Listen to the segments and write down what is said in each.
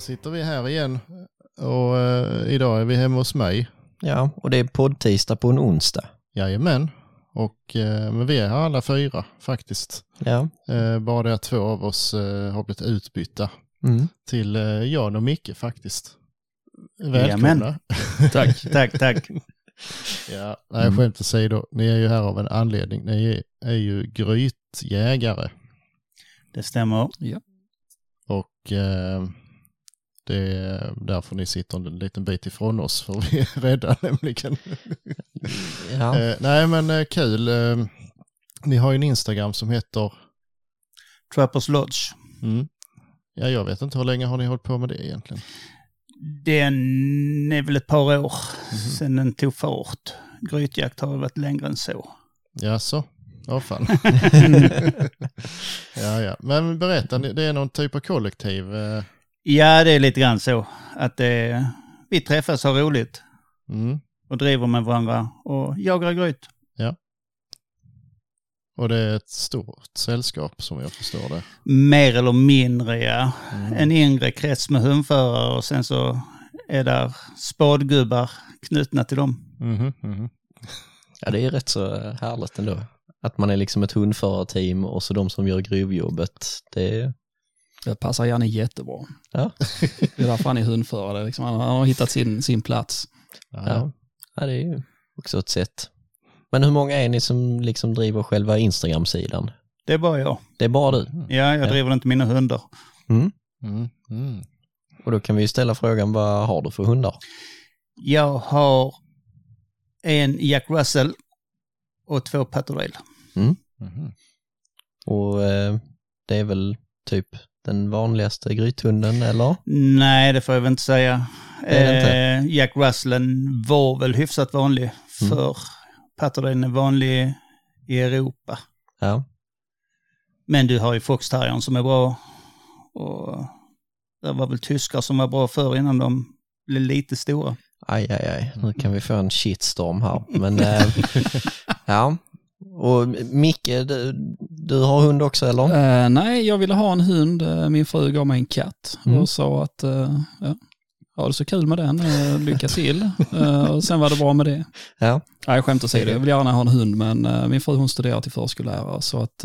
sitter vi här igen och eh, idag är vi hemma hos mig. Ja, och det är podd-tisdag på en onsdag. Jajamän. Och, eh, men vi är här alla fyra faktiskt. Ja. Eh, bara det att två av oss eh, har blivit utbytta Mm. till eh, Jan och Micke faktiskt. Välkomna. Tack, tack, tack. Ja, nej, skämt åsido, ni är ju här av en anledning. Ni är, ju grytjägare Det stämmer. och eh, det är därför ni sitter en liten bit ifrån oss för vi är rädda nämligen. Ja. Eh, nej men eh, kul. Eh, ni har ju en Instagram som heter, Trappers Lodge. mm, ja jag vet inte hur länge har ni hållit på med det egentligen? Den är väl ett par år Mhm. sedan den tog fart. Grytjakt har varit längre än så. Jaså? Ja fan. ja ja, men berätta, det är någon typ av kollektiv? Eh, Ja, det är lite grann så att det, vi träffas har roligt mm. och driver med varandra och jagar gryt. Och det är ett stort sällskap som jag förstår det. Mer eller mindre, ja. Mm. En inre krets med hundförare och sen så är där spadgubbar knutna till dem. Mhm, mhm. ja, det är rätt så eh, härligt ändå. Att man är liksom ett hundförarteam och så de som gör gruvjobbet. Det är, Det passar Janne jättebra. Ja. Det är därför han är hundförare. Liksom. Han har hittat sin, sin plats. Ja. ja. ja, det är ju också ett sätt. Men hur många är ni som liksom driver själva Instagram-sidan? Det är bara jag. Det är bara du? Ja, jag Ja. driver inte mina hundar. Mm. Mm, mm. Och då kan vi ju ställa frågan, vad har du för hundar? Jag har en Jack Russell och två Patterdale. Mhm. Och eh, det är väl typ den vanligaste grythunden, eller? Nej, det får jag väl inte säga. Inte. Eh, Jack Russellen var väl hyfsat vanlig Mm. för Patterdale är vanlig i Europa. Ja. Men du har ju Fox Terriern som är bra. Och det var väl tyskar som var bra förr innan de blev lite stora. Aj, aj, aj. Nu kan vi få en shitstorm här. Men eh, ja. Och Micke, du, du har hund också eller? Eh, nej, jag ville ha en hund. Eh, Min fru gav mig en katt Mm. och sa att uh, ja, ha det så kul med den, uh, lycka till. Och sen var det bra med det. Ja. Nej, skämt åsido, jag vill gärna ha en hund men min fru hon studerar till förskollärare så att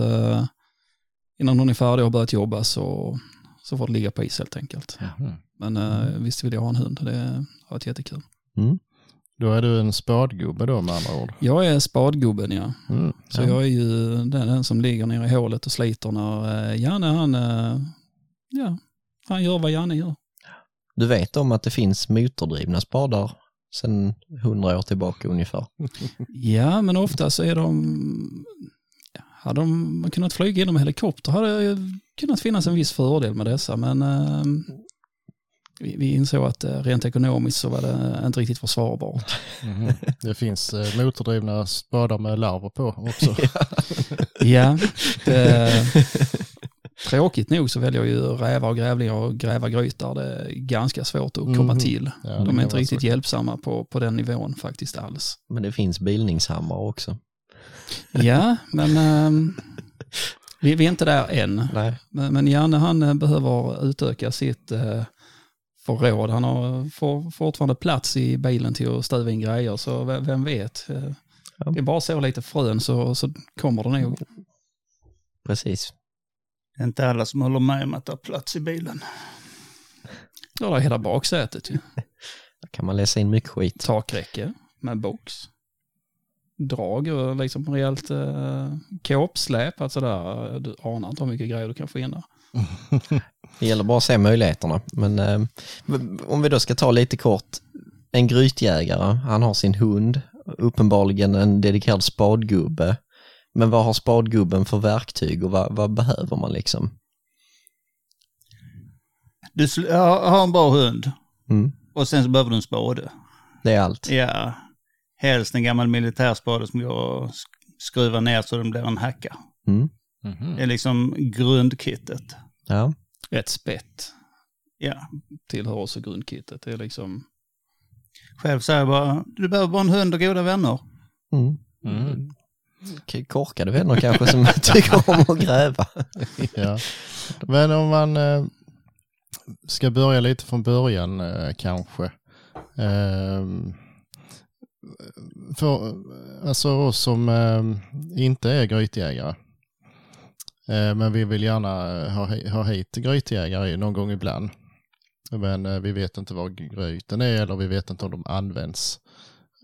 innan hon är färdig och har börjat jobba så, så får det ligga på is helt enkelt. Mhm. Men uh, visst vill jag ha en hund, det har varit jättekul. Mm. Då är du en spadgubbe då med andra ord. Jag är spadgubben ja. Mm. Så ja. jag är ju den, den som ligger nere i hålet och sliter när eh, Janne han, eh, ja, han gör vad Janne gör. Du vet om att det finns motordrivna spadar sedan hundra år tillbaka ungefär? Ja, men ofta så är de, hade de kunnat flyga genom helikopter hade det kunnat finnas en viss fördel med dessa, men eh, vi, vi insåg att eh, rent ekonomiskt så var det inte riktigt försvarbart. Mhm. Det finns eh, motordrivna spadar med larver på också. Ja, det, tråkigt nog så väljer ju rävar och grävlingar och gräva grytar. Det är ganska svårt att komma Mhm. till. Ja, De är inte riktigt så. hjälpsamma på, på den nivån faktiskt alls. Men det finns bilningshammare också. Ja, men ehm, vi, vi är inte där än. Nej. Men, men Janne han eh, behöver utöka sitt eh, förråd. Han har for, fortfarande plats i bilen till att stöva in grejer, så vem, vem vet. Eh, Ja. Det är bara så lite frön så, så kommer det nog. Precis. Det är inte alla som håller med om att det har plats i bilen. Ja, det är hela baksätet ju. Där kan man läsa in mycket skit. Takräcke med box. Drag och liksom rejält eh, kåpsläp. Alltså där, du anar inte hur mycket grejer du kan få in där. Det gäller bara att se möjligheterna. Men eh, om vi då ska ta lite kort. En grytjägare, han har sin hund, uppenbarligen en dedikerad spadgubbe. Men vad har spadgubben för verktyg och vad, vad behöver man liksom? Du har, en bra hund Mm. och sen så behöver du en spade. Det är allt. Ja, helst en gammal militärspade som går att sk- skruva ner så den blir en hacka. Mm. Mhm. Det är liksom grundkittet. Ja. Ett spett Ja, tillhör också grundkittet. Det är liksom, själv säger jag bara, du behöver bara en hund och goda vänner. Mm. Mm. Korkade vänner kanske som tycker om att gräva. Ja. Men om man, eh, ska börja lite från början eh, kanske. Ehm, för alltså oss som eh, inte är grytjägare. Eh, men vi vill gärna ha, hi- ha hit grytjägare någon gång ibland. Men eh, vi vet inte vad gryten är eller vi vet inte om de används.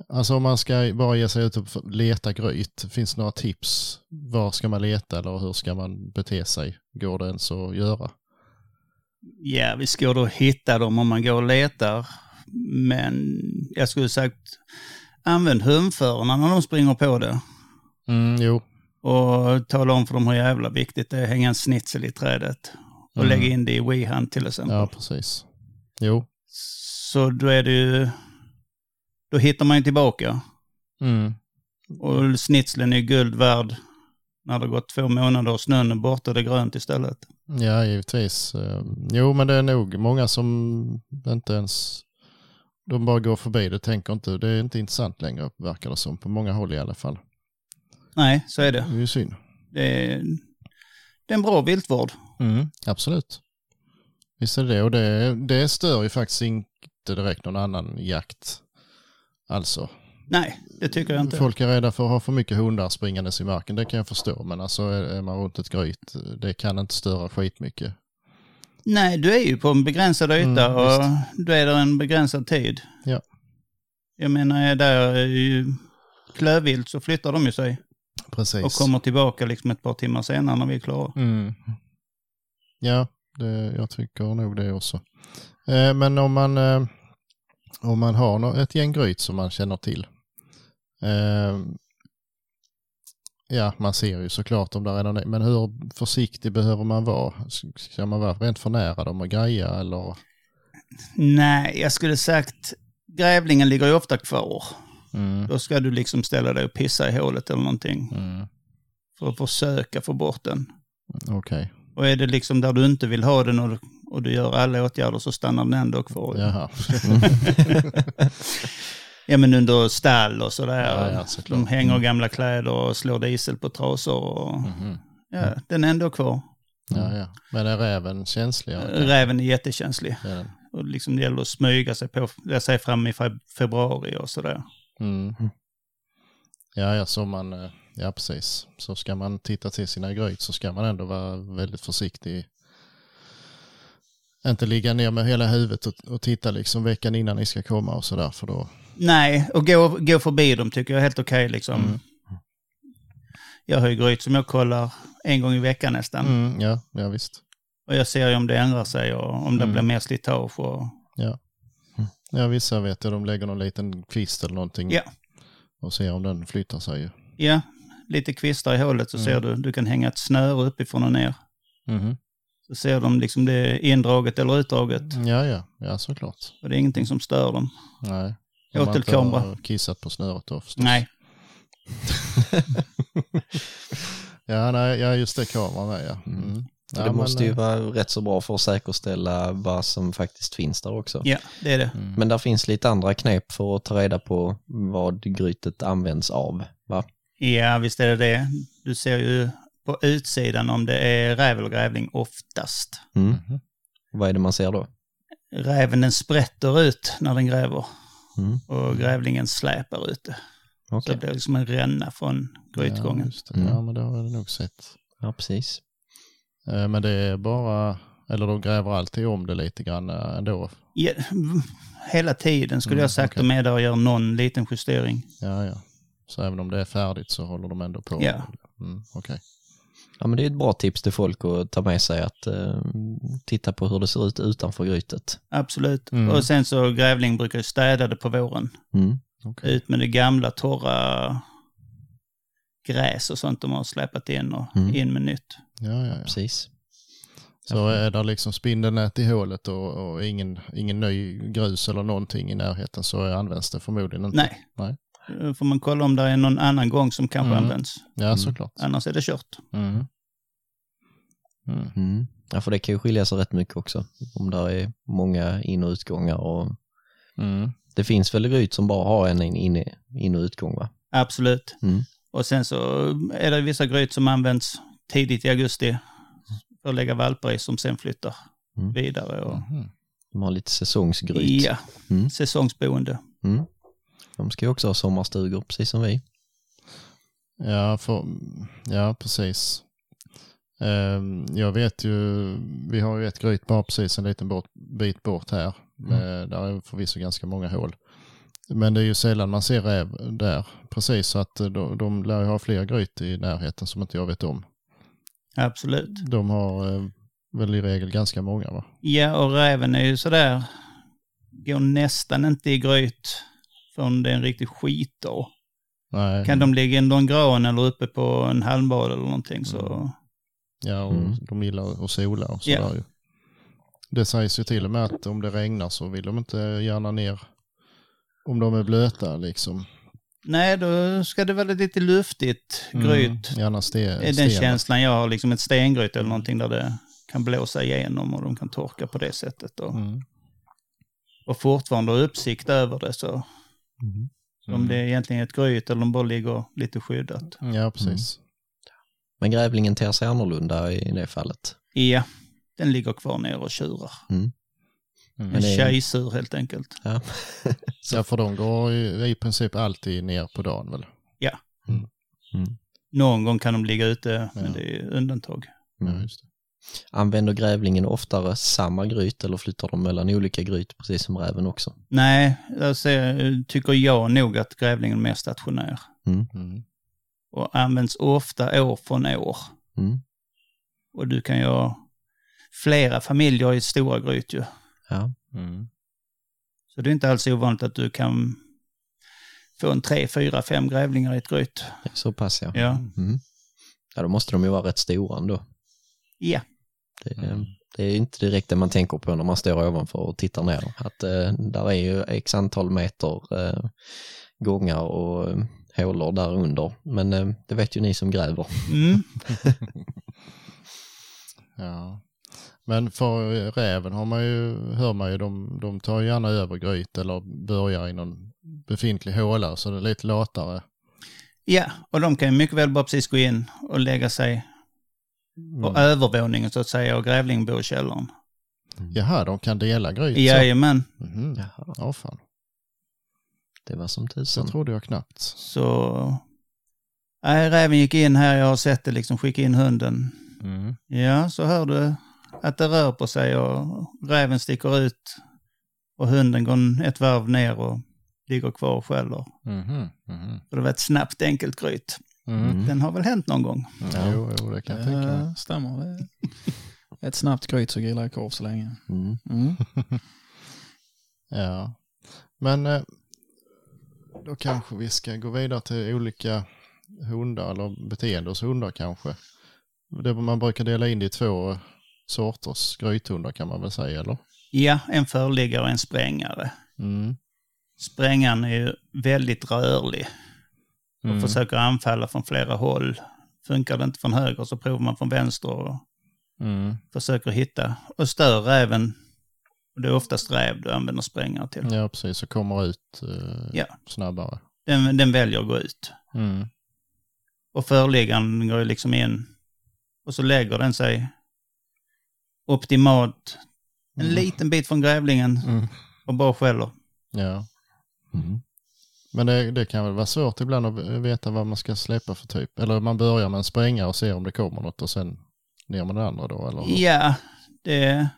Alltså om man ska bara ge sig ut och leta gryt, finns det några tips? Var ska man leta eller hur ska man bete sig? Går det ens att göra? Ja, vi ska då hitta dem om man går och letar. Men jag skulle sagt, använd hundförarna när de springer på det. Mm, jo, Och tala om för dem hur jävla viktigt det är att hänga en snitsel i trädet. Och Mm. lägga in det i WeHunt till exempel. ja precis. Jo, Så då är det ju... Då hittar man ju tillbaka. mm. Och snitslen är guld värd när det gått två månader och snön är borta och det är grönt istället. ja givetvis. Eh, Jo, men det är nog många som inte ens, de bara går förbi det, tänker inte, det är inte intressant längre verkar det som, på många håll i alla fall. Nej, så är det. Det är ju synd. Det är, det är en bra viltvård. Mm, absolut. Visst är det och det, det stör ju faktiskt inte direkt någon annan jakt. Alltså, Nej, det tycker jag inte. folk är rädda för att ha för mycket hundar springandes i marken, det kan jag förstå, men alltså är man runt ett gryt, det kan inte störa skitmycket. Nej, du är ju på en begränsad yta Mm, och du är där en begränsad tid. Ja. Jag menar, är där är ju klövvilt så flyttar de ju sig Precis. och kommer tillbaka liksom ett par timmar senare när vi är klara. Mm. Ja, det, jag tycker nog det också. Eh, men om man, eh, om man har nå- ett gäng gryt som man känner till. Eh, ja, man ser ju såklart om det redan är, men hur försiktig behöver man vara? Ska man vara rent för nära dem och greja eller? Nej, jag skulle sagt grävlingen ligger ju ofta kvar. Mm. Då ska du liksom ställa dig och pissa i hålet eller någonting Mm. för att försöka få bort den. Okej, Och är det liksom där du inte vill ha den och, och du gör alla åtgärder så stannar den ändå kvar. jaha. Ja men under stall och sådär. Ja, ja. De hänger gamla kläder och slår diesel på trasor. Och, Mhm. ja, den är ändå kvar. Ja, ja. Men är räven känsligare? Räven är jättekänslig. Den? Och liksom det gäller att smyga sig på, jag säger fram i fe- februari och sådär. Mm. Ja, ja, så man, eh, ja precis. Så ska man titta till sina gryt så ska man ändå vara väldigt försiktig. Inte ligga ner med hela huvudet och, och titta liksom veckan innan ni ska komma och sådär för då. Nej, och gå, gå förbi dem tycker jag är helt okej liksom. Mm. Jag har ju gryt som jag kollar en gång i veckan nästan. Mm, ja, ja visst. Och jag ser ju om det ändrar sig och om det Mm. blir mer slitage. Och, Ja, vissa vet jag, de lägger någon liten kvist eller någonting Ja. och ser om den flyttar sig. ja, lite kvistar i hålet så Mm. ser du, du kan hänga ett snöre uppifrån och ner. Mhm. Så ser de liksom det är indraget eller utdraget. Ja, ja, ja såklart. Och det är ingenting som stör dem. Nej. Om man inte Åtelkamera. har kissat på snöret då förstås. Nej, Ja, nej, ja just det, kameran med ja. Mm. Så Ja, det men, måste ju eh, vara rätt så bra för att säkerställa vad som faktiskt finns där också. ja det är det. mm. Men där finns lite andra knep för att ta reda på vad grytet används av. Va? Ja, visst är det det. Du ser ju på utsidan om det är räv eller grävling oftast. Mm. Mhm. Vad är det man ser då? Räven den sprätter ut när den gräver Mm. och grävlingen släpar ut det. Så Okej. det blir liksom en ränna från Ja, grytgången. just det. Mm. ja, men det har jag nog sett. Ja, precis. Eh, Men det är bara, eller de gräver alltid om det lite grann eh, ändå. Ja, hela tiden skulle Mm, jag sagt okej. de är där och gör någon liten justering. Ja, ja. Så även om det är färdigt så håller de ändå på? Ja. Mm, Okej. Ja, men det är ett bra tips till folk att ta med sig att eh, titta på hur det ser ut utanför grytet. Absolut. Mm. Och sen så grävling brukar ju städa det på våren. Mm. okej. Ut med det gamla torra gräs och sånt de har släpat in och Mm. in med nytt. Ja, ja, ja. Precis. Så är det liksom spindelnät i hålet och, och ingen, ingen ny grus eller någonting i närheten så används det förmodligen inte? Nej. Nej. Då får man kolla om det är någon annan gång som kanske Mm. används. Ja, såklart. Annars är det kört. Mm. Mm. Mm. Ja, för det kan ju skilja sig rätt mycket också. Om det är många in och utgångar och Mm. det finns väl gryt som bara har en in, in, in och utgång va? Absolut. Mm. Och sen så är det vissa gryt som används tidigt i augusti för att lägga valpar i som sen flyttar. Mm. vidare. Och. De har lite säsongsgryt. ja, Mm. säsongsboende. Mm. De ska ju också ha sommarstugor, precis som vi. Ja, för, ja, precis. Ehm, Jag vet ju, vi har ju ett gryt bara precis en liten bort, bit bort här. Med, där är förvisso ganska många hål. Men det är ju sällan man ser räv där. Precis, så att de, de lär ju ha fler gryt i närheten som inte jag vet om. Absolut. De har eh, väl i regel ganska många va? Ja, och räven är ju sådär, går nästan inte i gryt förrän det är en riktig skitdag. Nej. Kan de ligga under en gran eller uppe på en halmbad eller någonting så... Mm. Ja, och Mm. de gillar att sola och Ja. sådär ju. Det sägs ju till och med att om det regnar så vill de inte gärna ner om de är blöta liksom. Nej, då ska det vara lite luftigt gryt. Mm, gärna ste, Det är den känslan jag har, liksom ett stengryt eller någonting där det kan blåsa igenom och de kan torka på det sättet. Och, Mm. och fortfarande ha uppsikt över det så. Mm. Om det är egentligen ett gryt eller de bara ligger lite skyddat. Ja, precis. Men grävlingen ter sig annorlunda i det fallet. Ja, den ligger kvar ner och tjurar. Mm. En Men det- tjejsur helt enkelt. Ja. Ja, för de går ju i princip alltid ner på dagen väl? Mm. Någon gång kan de ligga ute, Ja. men det är undantag. Ja, just det. Använder grävlingen oftare samma gryt eller flyttar de mellan olika gryt precis som räven också? Nej, jag ser, tycker jag nog att grävlingen är mer stationär. Mm. Och används ofta år från år. Mm. Och du kan ju ha flera familjer i stora gryt ju. Ja. Mm. Så det är inte alls ovanligt att du kan få en tre, fyra, fem grävlingar i ett gryt. Så pass ja. Ja. Mm. Ja, då måste de ju vara rätt stora ändå. Ja. Det, är- Mm. det är ju inte direkt det man tänker på när man står ovanför och tittar ner. Att eh, där är ju x antal meter eh, gångar och eh, hålor där under. Men eh, det vet ju ni som gräver. Mm. Ja. Men för räven har man ju, hör man ju, de, de tar ju gärna över gryt eller börjar i någon befintlig håla så det är lite latare. Ja, och de kan ju mycket väl bara precis gå in och lägga sig på Mm. övervåningen så att säga och grävlingen bor i källaren. Jaha, de kan dela gryt? Jajamän. Jaha, Ja, fan. det var som Så tusan. trodde jag knappt. Så... Nej, räven gick in här, jag har sett det liksom, skicka in hunden. Mm. Ja, så hör du att det rör på sig och räven sticker ut och hunden går ett varv ner och ligger kvar och skäller. Mhm. Mhm. För det var ett snabbt enkelt gryt. Mm. Mm. Den har väl hänt någon gång. Ja, jo, jo, det kan jag tänka mig. Stämmer. Ett snabbt gryt så grillar jag korv så länge. Mm. Mm. Ja, men eh, då kanske vi ska gå vidare till olika hundar eller beteende hos hundar kanske. Det, man brukar dela in det i två sorters grythundar kan man väl säga eller? Ja, en förliggare och en sprängare. Mm. Sprängaren är ju väldigt rörlig och Mm. försöker anfalla från flera håll. Funkar det inte från höger så provar man från vänster och Mm. försöker hitta och stör räven. Och det är oftast räv du använder sprängare till. Ja, precis. Så kommer ut eh, Ja. snabbare. Den, den väljer att gå ut. Mm. Och förliggaren går ju liksom in och så lägger den sig optimalt en Mm. liten bit från grävlingen Mm. och bara skäller. Ja, Mm. men det, det kan väl vara svårt ibland att veta vad man ska släppa för typ. Eller man börjar med en spränga och ser om det kommer något och sen ner med den andra då eller? Ja, det...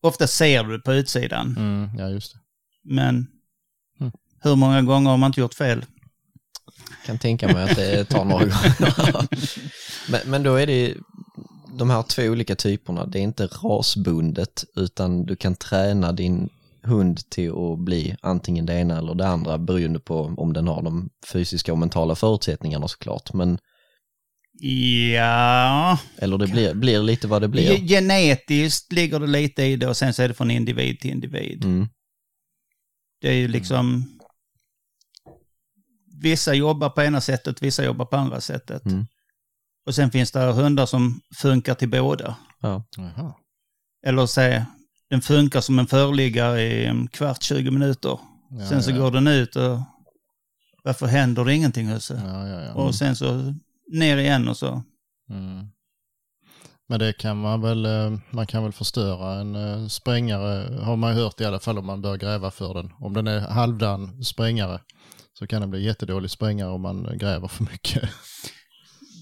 Ofta ser du på utsidan, Mm. Ja, just det. men Mm. hur många gånger har man inte gjort fel? Kan tänka mig att det tar några gånger. men, men då är det de här två olika typerna, det är inte rasbundet utan du kan träna din hund till att bli antingen det ena eller det andra beroende på om den har de fysiska och mentala förutsättningarna såklart. Men, Ja, eller det blir, blir lite vad det blir. genetiskt ligger det lite i det och sen så är det från individ till individ. Mm, Det är ju liksom... Vissa jobbar på ena sättet, vissa jobbar på andra sättet. Mm. Och sen finns det hundar som funkar till båda. ja. Eller säga, den funkar som en förliggare i en kvart, 20 minuter. Ja, sen så ja. går den ut och varför händer det ingenting Husse? Ja, ja, ja. Och sen så ner igen och så. Mm. Men det kan man väl, eh, man kan väl förstöra en eh, sprängare, har man hört i alla fall om man bör gräva för den. Om den är halvdan sprängare så kan det bli jättedålig sprängare om man gräver för mycket.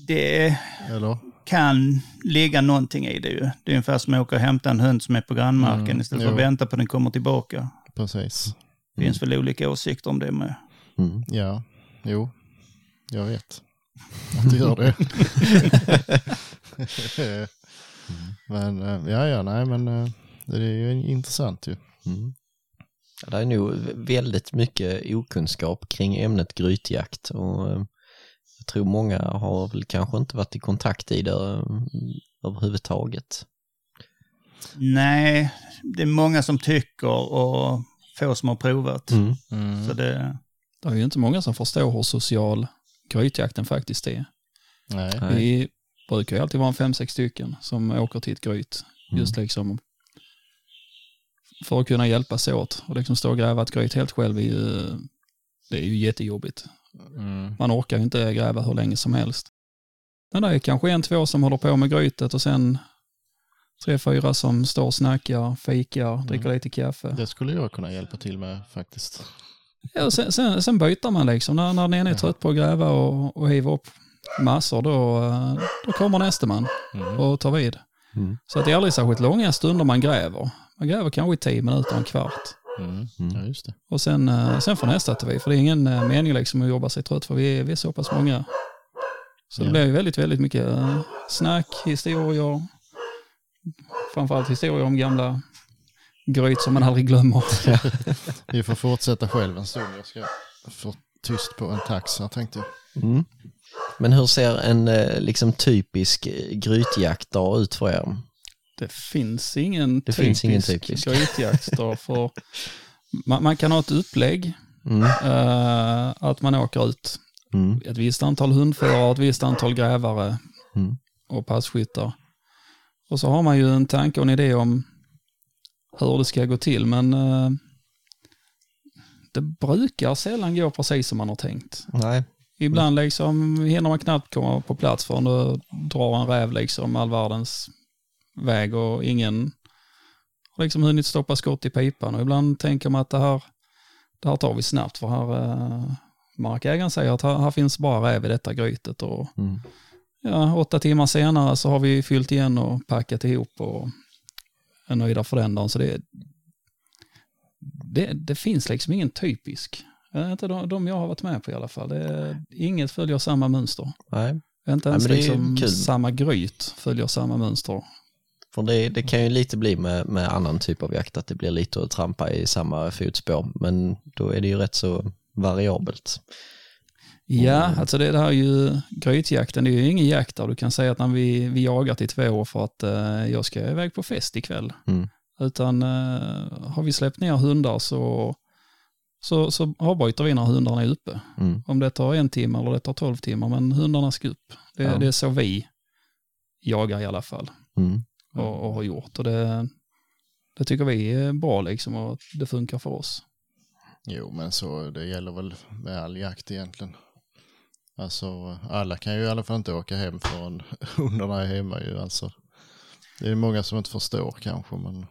Det Eller? kan ligga någonting i det ju. Det är ungefär som att åka och hämta en hund som är på grannmarken Mm, istället för jo. att vänta på att den kommer tillbaka. Precis. Det finns väl olika åsikter om det med. Mm. Ja, jo, jag vet att det gör det. men eh, ja, ja, nej, men eh, det är ju intressant ju. Mm. Det är nog väldigt mycket okunskap kring ämnet grytjakt och eh, jag tror många har väl kanske inte varit i kontakt i det eh, överhuvudtaget. Nej, det är många som tycker och få som har provat. Mm. Så det, Det är ju inte många som förstår hur social grytjakten faktiskt är. Nej. Vi brukar ju alltid vara en fem, sex stycken som åker till ett gryt. Just liksom för att kunna hjälpas åt. Och liksom stå och gräva ett gryt helt själv är ju, det är ju jättejobbigt. Mm. Man orkar ju inte gräva hur länge som helst. Men det är kanske en, två som håller på med grytet och sen tre, fyra som står och snackar, fikar, dricker lite kaffe. Det skulle jag kunna hjälpa till med faktiskt. Ja, och sen, sen, sen byter man liksom. När, när den ena är trött på att gräva och, och hiva upp massor, då, då kommer nästa man Mm. och tar vid. Mm. Så att det är aldrig särskilt långa stunder man gräver. Man gräver kanske i tio minuter, en kvart. Mm. Mm. Ja, just det. Och sen, eh, sen får nästa ta vid. För det är ingen eh, mening liksom att jobba sig trött för vi är, vi är så pass många. Så det Ja. blir ju väldigt, väldigt mycket eh, snack, historier. Framförallt historier om gamla gryt som man aldrig glömmer. Vi får fortsätta själv en stund. Jag ska få tyst på en tax här tänkte jag. Mm. Men hur ser en liksom typisk grytjaktdag ut för er? Det finns ingen Det typisk, finns ingen typisk. grytjaktsdag för man, man kan ha ett upplägg Mm. eh, att man åker ut Mm. ett visst antal hundförare, ett visst antal grävare Mm. och passkyttar. Och så har man ju en tanke och en idé om hur det ska gå till, men eh, det brukar sällan gå precis som man har tänkt. Nej. Ibland liksom hinner man knappt komma på plats för då drar en räv liksom all världens väg och ingen har liksom hunnit stoppa skott i pipan. Och ibland tänker man att det här, det här tar vi snabbt för här eh, markägaren säger att här, här finns bara räv i detta grytet och Mm. ja, åtta timmar senare så har vi fyllt igen och packat ihop och är nöjda för den dagen. Så det, det, det finns liksom ingen typisk. Eh, Inte de, de jag har varit med på i alla fall. Det, inget följer samma mönster. Nej. Inte ens är ju liksom samma gryt följer samma mönster. För det, det kan ju lite bli med, med annan typ av jakt, att det blir lite att trampa i samma fotspår, men då är det ju rätt så variabelt. Ja, Mm. alltså det, det här är ju grytjakten, det är ju ingen jakt där du kan säga att när vi, vi jagar till två år för att eh, jag ska iväg på fest ikväll. Mm. Utan eh, har vi släppt ner hundar så, så, så avbryter vi när hundarna är uppe. Mm. Om det tar en timme eller det tar tolv timmar, men hundarna ska upp. Det, Ja. det är så vi jagar i alla fall Mm. Och, och har gjort. Och det, det tycker vi är bra liksom och det funkar för oss. Jo, men så det gäller väl med all jakt egentligen. Alltså alla kan ju i alla fall inte åka hem förrän hundarna är hemma ju alltså. Det är många som inte förstår kanske men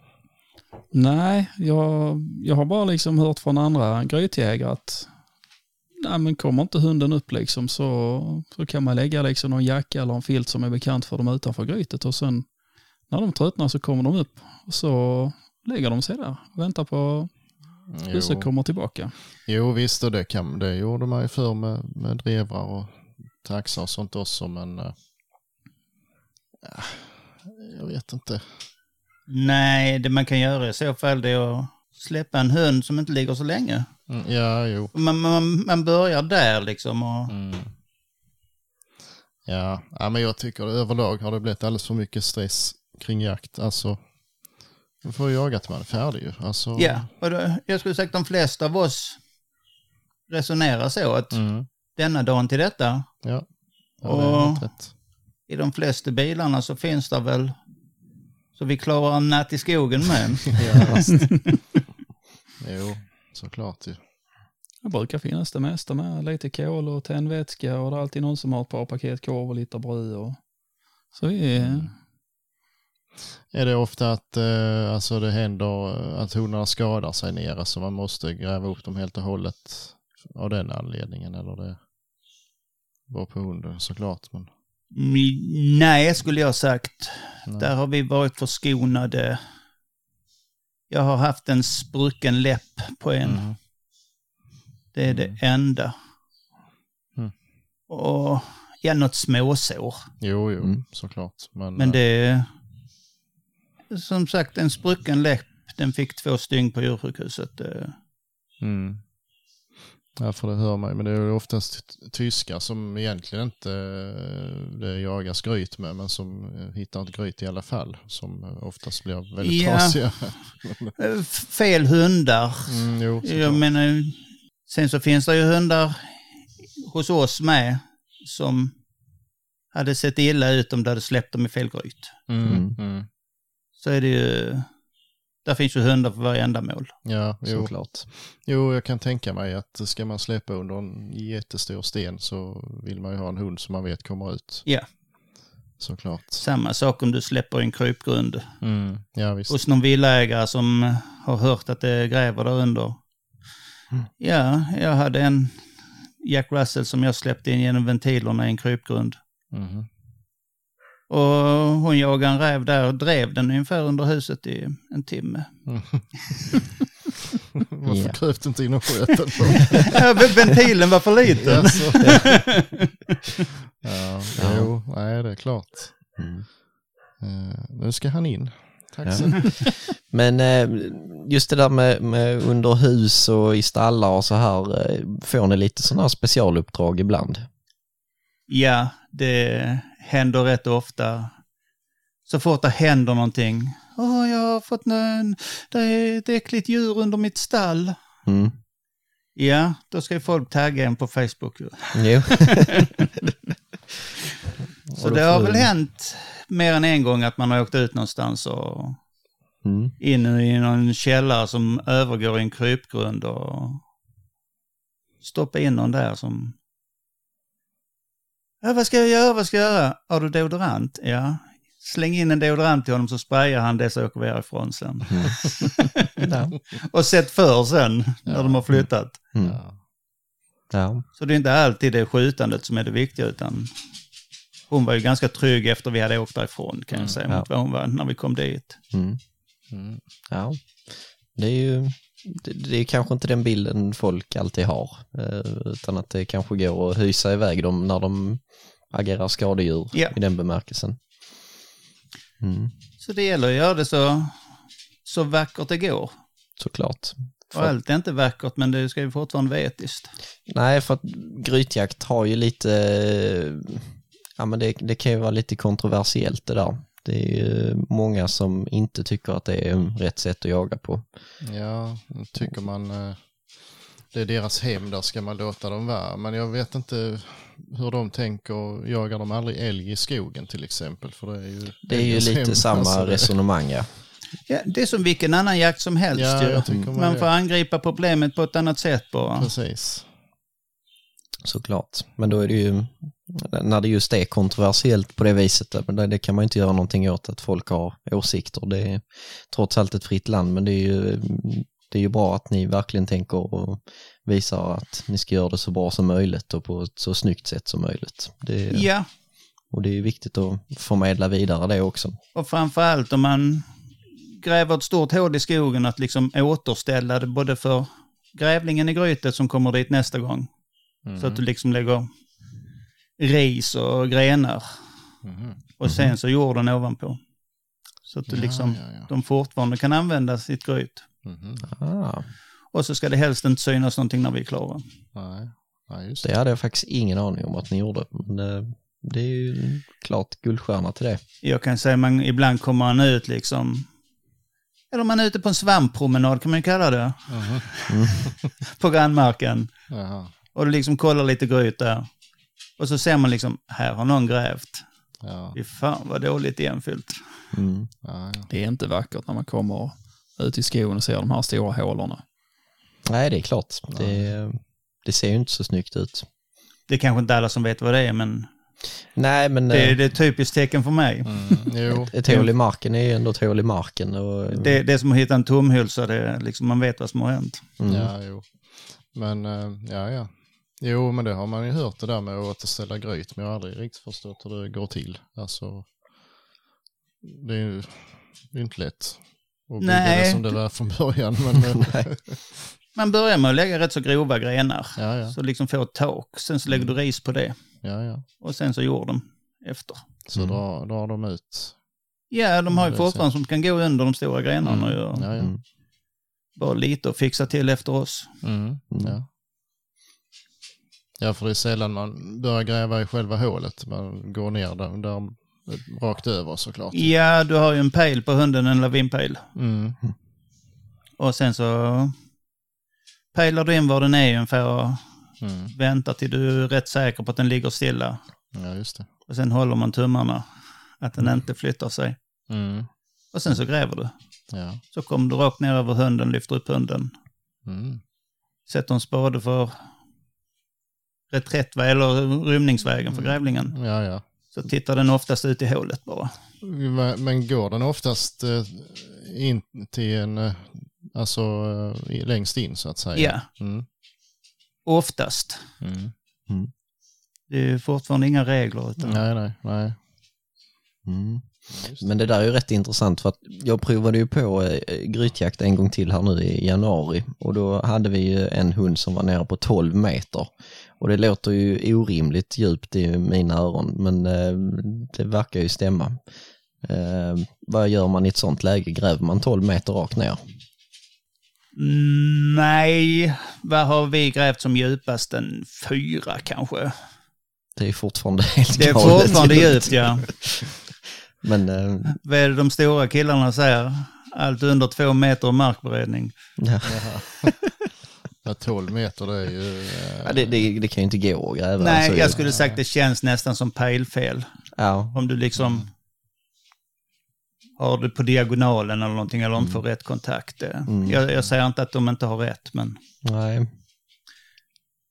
Nej, jag, jag har bara liksom hört från andra grytjägare att nej, men kommer inte hunden upp liksom så, så kan man lägga liksom någon jacka eller en filt som är bekant för dem utanför grytet och sen när de tröttnar så kommer de upp och så lägger de sig där och väntar på att husse kommer tillbaka. jo visst och det, kan, det gjorde man ju förr med, med drevrar och taxar och sånt också men eh, ja, jag vet inte. nej, det man kan göra i så fall det är att släppa en hund som inte ligger så länge. Mm, ja, jo. Man, man, man börjar där liksom och Mm. Ja, ja, men jag tycker överlag har det blivit alldeles för mycket stress kring jakt. Alltså, man får jaga till man är färdig ju. Alltså, ja, och då, jag skulle sagt de flesta av oss resonerar så att Mm, denna dagen till detta, ja. ja det är Och- rätt. i de flesta bilarna så finns det väl så vi klarar en natt i skogen med. Ja, jo, såklart ju. Det brukar finnas det mesta med lite kol och tändvätska och det är alltid någon som har ett par paket korv och lite bröd. Och... Så vi, Mm. Är det ofta att eh, alltså det händer att honorna skadar sig nere så man måste gräva upp dem helt och hållet av den anledningen eller det var på hunden såklart. Men, Mm, Nej, skulle jag sagt. nej. Där har vi varit förskonade. Jag har haft en sprucken läpp på en. Mhm. Det är det enda. Mm. Och ja, något småsår. Jo, jo, Mm. såklart. Men, Men eh, det är som sagt en sprucken läpp. Den fick två stygn på djursjukhuset. Eh, Mm. Ja, för det hör man. Men det är ju oftast tyskar som egentligen inte eh, det jagas gryt med, men som eh, hittar ett gryt i alla fall. Som oftast blir väldigt Ja. trasiga. Fel hundar. Mm, jo, Jag menar, sen så finns det ju hundar hos oss med som hade sett illa ut om du hade släppt dem i fel gryt. Mm, Mm. Mm. Så är det ju, där finns ju hundar för varje ändamål. Ja, jo. Såklart. jo, jag kan tänka mig att ska man släppa under en jättestor sten så vill man ju ha en hund som man vet kommer ut. Ja. Såklart. Samma sak om du släpper en krypgrund Mm. Ja, visst. hos någon villaägare som har hört att det gräver där under. Mm. Ja, jag hade en Jack Russell som jag släppte in genom ventilerna i en krypgrund. Mhm. Och hon jagade en räv där och drev den ungefär under huset i en timme. Varför Ja. kröp du inte in och sköt den Ventilen var för liten. Ja, Ja. jo, nej det är klart. Mm. Eh, nu ska han in. Tack Ja. Men eh, just det där med, med under hus och i stallar och så här, eh, får ni lite sådana här specialuppdrag ibland? Ja, det händer rätt ofta. Så fort det händer någonting. Åh, jag har fått en, det är ett äckligt djur under mitt stall. Mm. Ja, då ska ju folk tagga en på Facebook. ju. Jo. Så det har väl hänt mer än en gång att man har åkt ut någonstans och Mm. in i någon källare som övergår i en krypgrund och stoppa in någon där som... Ja, vad ska jag göra? Vad ska jag göra? Har du deodorant? Ja. Släng in en deodorant till honom så sprayar han det så åker vi härifrån sen. Ja. Och sätt för sen när Ja. de har flyttat. Mm. Ja. Ja. Så det är inte alltid det skjutandet som är det viktiga utan hon var ju ganska trygg efter vi hade åkt därifrån kan jag säga ja. mot vad hon var när vi kom dit. Mm. Mm. ja. Det är ju det, det är kanske inte den bilden folk alltid har, eh, utan att det kanske går att hysa iväg dem när de agerar skadedjur Ja. i den bemärkelsen. Mm. Så det gäller att göra det så, så vackert det går. Såklart. Och För, allt är inte vackert men det ska ju fortfarande vara etiskt. nej, för att grytjakt har ju lite, ja men det, det kan ju vara lite kontroversiellt det där. Det är ju många som inte tycker att det är rätt sätt att jaga på. Ja, tycker man eh, det är deras hem, där ska man låta dem vara. Men jag vet inte hur de tänker, jagar de aldrig älg i skogen till exempel? För det är ju, Det är ju lite hem, samma alltså resonemang ja. Ja, det är som vilken annan jakt som helst Ja, ju. man Man får angripa problemet på ett annat sätt bara. Precis. Såklart. Men då är det ju, när det just är kontroversiellt på det viset, men det, kan man inte göra någonting åt att folk har åsikter. Det är trots allt ett fritt land, men det är ju, det är ju bra att ni verkligen tänker och visar att ni ska göra det så bra som möjligt och på ett så snyggt sätt som möjligt. Det, Ja, Och det är viktigt att förmedla vidare det också. och framförallt om man gräver ett stort hål i skogen att liksom återställa det både för grävlingen i grytet som kommer dit nästa gång. Mm. Så att du liksom lägger ris och grenar Mhm. och sen så jorden ovanpå. Så att du Ja, liksom, ja, ja. de fortfarande kan använda sitt gryt. Mhm. Ah, Och så ska det helst inte synas någonting när vi är klara. Nej. Nej, just det det. hade jag faktiskt ingen aning om att ni gjorde, men eh, det är ju klart guldstjärna till det. Jag kan säga man ibland kommer man ut liksom, eller man är ute på en svamppromenad kan man ju kalla det, Mhm. på grannmarken. Jaha. Och du liksom kollar lite gryt där. Och så ser man liksom, här har någon grävt. Ja. Fy fan vad dåligt igenfyllt. Mm. Ja, ja. Det är inte vackert när man kommer ut i skogen och ser de här stora hålorna. Nej, det är klart. Det, det ser ju inte så snyggt ut. Det är kanske inte alla som vet vad det är, men Nej, men Det, eh, det är ett typiskt tecken för mig. Mm, jo, ett hål i marken är ju ändå ett hål i marken. Och, Det, det är som att hitta en tomhylsa, det är liksom, man vet vad som har hänt. mm. ja, jo. Men, eh, ja, ja. Jo, men det har man ju hört det där med att återställa gryt, men jag har aldrig riktigt förstått hur det går till. Alltså, det är ju det är inte lätt att bygga Nej. det som det var från början. Men, eh. Man börjar med att lägga rätt så grova grenar. ja, ja, Så liksom få ett tak. Sen så lägger du ris på det. ja, ja. Och sen så jorden efter. Så Mm. drar, drar de ut. Ja, de har ju är fortfarande som kan gå under de stora grenarna Mm. och Ja, ja. Mm. bara lite och fixa till efter oss. Mm. Mm. Ja. Ja, för det är sällan man börjar gräva i själva hålet. Man går ner där, där rakt över såklart. Ja, du har ju en pejl på hunden, en lavinpejl. Mm. Och sen så pejlar du in var den är ungefär och Mm. väntar till du är rätt säker på att den ligger stilla. Ja, just det. Och sen håller man tummarna att den inte flyttar sig. Mm. Och sen så gräver du. Ja. Så kommer du rakt ner över hunden, lyfter upp hunden. Mm. Sätter en spade för reträttväg eller rymningsvägen för grävlingen. ja, ja. Så tittar den oftast ut i hålet bara. Men går den oftast eh, in till en, eh, alltså eh, längst in så att säga? Ja, Mm. oftast. Mm. Det är fortfarande inga regler. Utan... Nej, nej, nej. Mm. Men det där är ju rätt intressant för att jag provade ju på grytjakt en gång till här nu i januari och då hade vi ju en hund som var nere på 12 meter. Och det låter ju orimligt djupt i mina öron men eh, det verkar ju stämma. Eh, vad gör man i ett sånt läge? Gräver man 12 meter rakt ner? Mm, Nej, vad har vi grävt som djupast? En fyra kanske. Det är fortfarande helt Det är fortfarande djupt ja. Men eh, Vad är det de stora killarna säger? Allt under två meter markberedning. ja. Ja, 12 meter det är ju... eh, Ja, det, det, det kan ju inte gå att gräva. Nej, alltså, jag skulle sagt det känns nästan som pejlfel. Ja, Om du liksom har det på diagonalen eller någonting eller inte får rätt kontakt. Det- Mm. Jag, jag säger inte att de inte har rätt, men nej.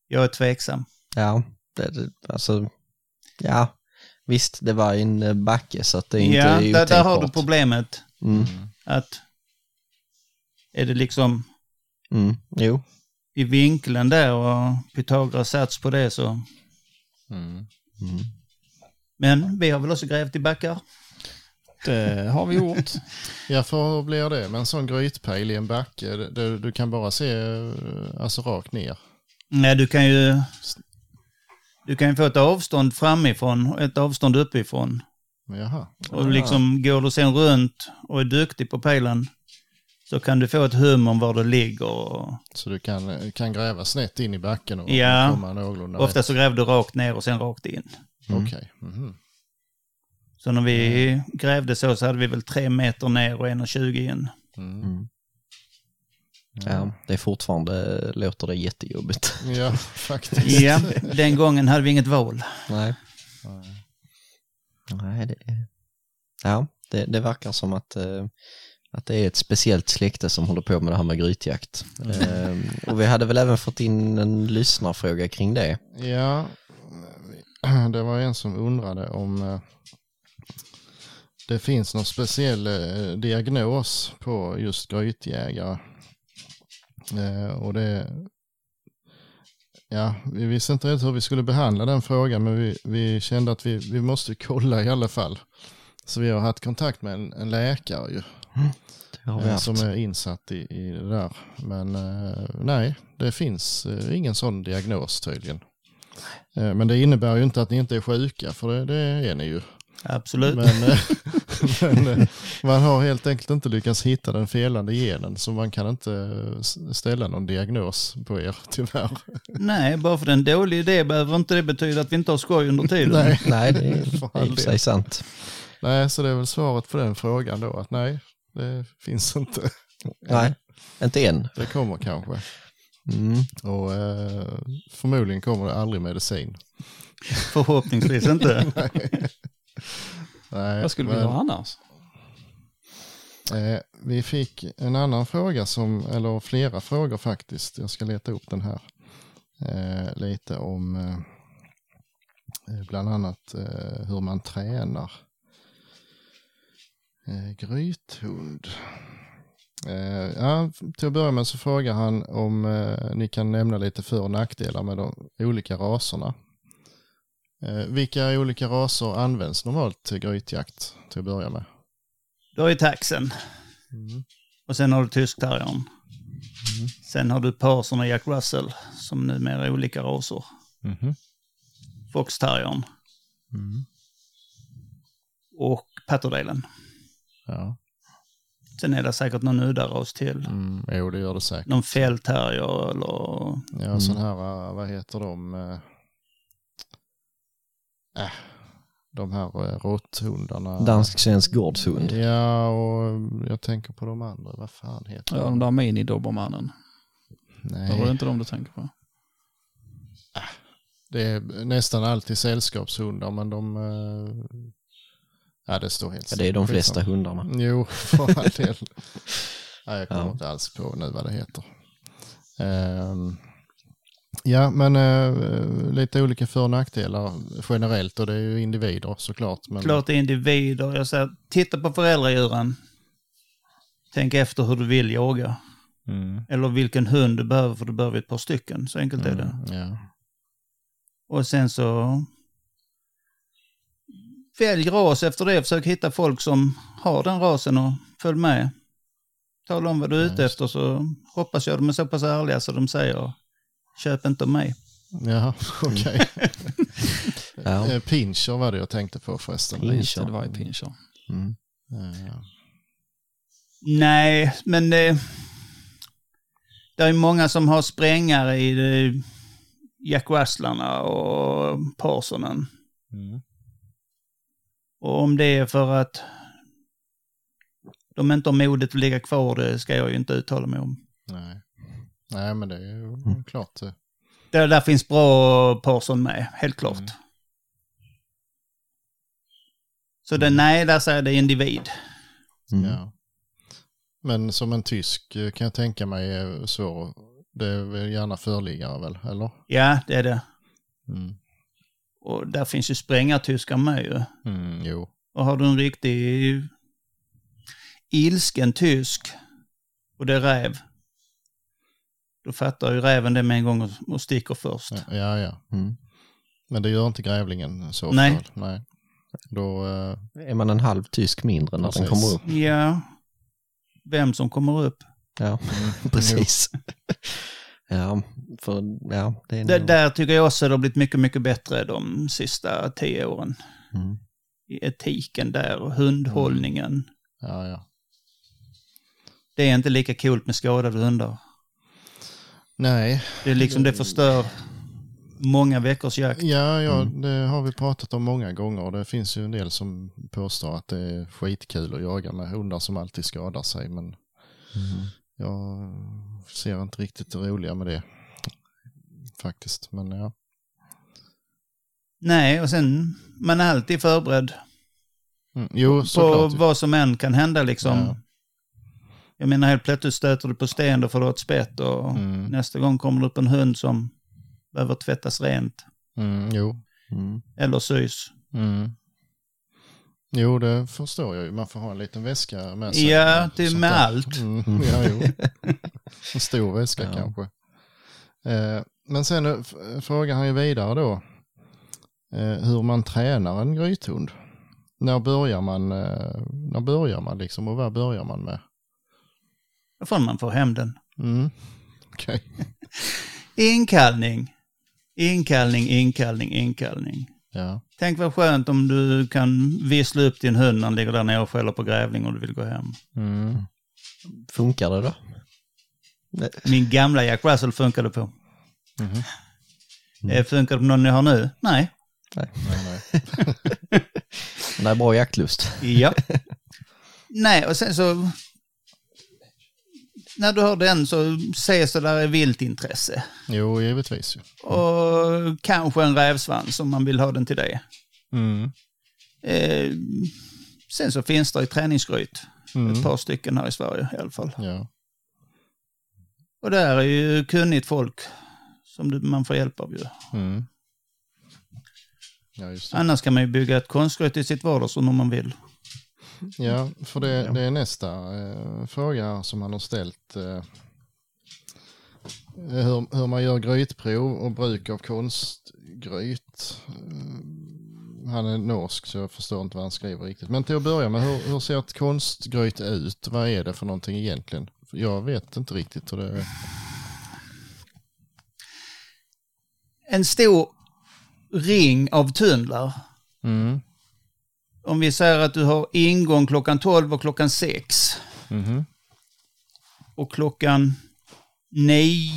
jag är tveksam. Ja, det, alltså, ja, visst det var en eh, backe så att det är inte Ja, där, där har du problemet. Mm, Att är det liksom mm, jo, i vinkeln där och Pythagoras sats på det så. Mm. mm. Men vi har väl också grävt i backar. Det har vi gjort. Ja, för hur blir det med en sån grytpejl i en backe? Det- Du kan bara se eh, alltså rakt ner. Nej, du kan ju du kan ju få ett avstånd framifrån och ett avstånd uppifrån. Jaha. Och liksom går du sen runt och är duktig på pejlen så kan du få ett hum om var det ligger. Och Så du kan, kan gräva snett in i backen och Ja. komma någorlunda ofta så grävde du rakt ner och sen rakt in. rätt? Okej. Mhm. Så när vi grävde så så hade vi väl tre meter ner och 1,20 in. Mm. Mm. Ja, det är fortfarande, låter det jättejobbigt. Ja, faktiskt. Ja, den gången hade vi inget val. Nej. Nej, det. Ja, det, det verkar som att, eh, att det är ett speciellt släkte som håller på med det här med grytjakt. Eh, och vi hade väl även fått in en lyssnarfråga kring det. Ja, det var en som undrade om eh, det finns någon speciell eh, diagnos på just grytjägare. Eh, Och det, ja, vi visste inte riktigt hur vi skulle behandla den frågan men vi, vi kände att vi, vi måste kolla i alla fall. Så vi har haft kontakt med en, en läkare ju, Det har vi haft. som är insatt i, i det där. Men eh, nej, det finns eh, ingen sån diagnos tydligen. Eh, Men det innebär ju inte att ni inte är sjuka, för det, det är ni ju. Absolut. Men, men man har helt enkelt inte lyckats hitta den felande genen, så man kan inte ställa någon diagnos på er, tyvärr. Nej, bara för det är en dålig idé behöver inte det betyda att vi inte har skoj under tiden. Nej. Nej, det är i och för sig sant. nej, så det är väl svaret på den frågan då, att nej, det finns inte. Nej, inte än. Det kommer kanske. Mm. Och eh, förmodligen kommer det aldrig medicin. Förhoppningsvis inte. Nej, Vad skulle vi men- göra annars? Eh, vi fick en annan fråga, som, eller flera frågor faktiskt. Jag ska leta upp den här. Eh, lite om Eh, Bland annat eh, hur man tränar. Eh, grythund. Eh, ja, till att börja med så frågar han om eh, ni kan nämna lite för och nackdelar med de olika raserna. Eh, vilka olika raser används normalt till grytjakt till att börja med? Du har ju taxen. Och sen har du tyskterriern. Sen har du Parson och Jack Russell som numera är olika raser. Mhm. Foxterriern Mm. och Patterdalen. Ja, Sen är det säkert någon udda ras till. mm, jo det gör det säkert. Någon fältterrier eller... Ja, sån här, eh, vad heter de? eh, Äh, de här råtthundarna. Dansk-svensk gårdshund. Ja, och jag tänker på de andra. Vad fan heter Ja, de de? där mini-dobermannen. Nej, är det inte de du tänker på? det är nästan alltid sällskapshundar, men de... Ja, det står helt Ja, det är de flesta Skitsamma. hundarna. Jo, för all del. Nej, jag kommer Ja. inte alls på nu vad det heter. Ehm, ja, men eh, lite olika för och nackdelar generellt och det är ju individer såklart. Men, Klart det är individer. Jag säger, titta på föräldradjuren. Tänk efter hur du vill jaga. Mm, Eller vilken hund du behöver, för du behöver ett par stycken. Så enkelt är det. mm, ja. Och sen så... Välj ras efter det. Försök hitta folk som har den rasen och följ med. Tala om vad du är ute Ja, efter så hoppas jag de är så pass ärliga så de säger köp inte av mig. Ja, okej. Ja. Eh, Pinscher var det jag tänkte på förresten. Pinscher. Just det, var ju pinscher. Mm. Eh, Nej, men det, det är många som har sprängare i det, Jack Russlarna och Parsonen. mm, Och om det är för att de inte har modet att ligga kvar, det ska jag ju inte uttala mig om. nej. nej, men det är ju Mm. klart. det. Där, finns bra Parson med, helt klart. Mm. Så det, nej, där säger det individ. Mm. Ja. Men som en tysk eh, kan jag tänka mig är svår. Det är väl gärna förliggare väl, eller? Ja, det är det. Mm. Och där finns ju sprängartyskar med ju. Mm, jo. Och har du en riktig ilsken tysk och det är räv. Då fattar ju räven det med en gång och, sticker först. Ja, ja, ja. Mm. Men det gör inte grävlingen så ofta? Nej. Nej. Då, eh, Är man en halv tysk mindre när den Precis. kommer upp? Ja, vem som kommer upp. Ja, precis. Ja, för ja, det är Det, nog- där tycker jag också det har blivit mycket, mycket bättre de sista tio åren. Mm. I etiken där och hundhållningen. ja, ja. Det är inte lika coolt med skadade hundar. Nej, Det är liksom, det förstör många veckors jakt. ja, ja Mm. det har vi pratat om många gånger. Det finns ju en del som påstår att det är skitkul att jaga med hundar som alltid skadar sig. Men Mm. Jag ser inte riktigt det roliga med det. Faktiskt, men ja. Nej, och sen, man är alltid förberedd Mm. Jo, på vad som än kan hända liksom. Ja. Jag menar helt plötsligt stöter du på sten, då får du ett spett och Mm. nästa gång kommer det upp en hund som behöver tvättas rent. Mm, jo. Mm. Eller sys. Mm. Jo, det förstår jag ju. Man får ha en liten väska med sig. Ja, det är med där. allt. Mm, ja, jo. En stor väska Ja. kanske. Eh, men sen eh, frågar han ju vidare då eh, hur man tränar en grythund. När börjar man, eh, när börjar man liksom och vad börjar man med? Då får man få hem den. Mm. Okej. Inkallning. Inkallning, inkallning, inkallning. Ja. Tänk vad skönt om du kan vissla upp din hund när han ligger där nere och skäller på grävling och du vill gå hem. Mm. Funkar det då? Min gamla Jack Russell funkade på. Mm. Eh, Funkar det på någon ni har nu? Nej. Nej, nej. Det är bra jaktlust. Ja. Nej, och sen så... När du har den så ses det där är viltintresse. Jo, givetvis ju. Och kanske en rävsvans om man vill ha den till det. Mm. Eh, sen så finns det ju träningsgryt. Mm. Ett par stycken här i Sverige i alla fall. Ja. Och där är ju kunnigt folk som man får hjälp av ju. Mm. Ja. Annars kan man ju bygga ett konstgryt i sitt vardagsrum om man vill. Ja, för det, det är nästa eh, fråga som han har ställt. Eh, hur, hur man gör grytprov och bruk av konstgryt. Eh, han är norsk så jag förstår inte vad han skriver riktigt. Men till att börja med, hur, hur ser ett konstgryt ut? Vad är det för någonting egentligen? Jag vet inte riktigt hur det är. En stor ring av tunnlar. Mm. Om vi säger att du har ingång klockan 12 och klockan 6. Mhm. Och klockan 9...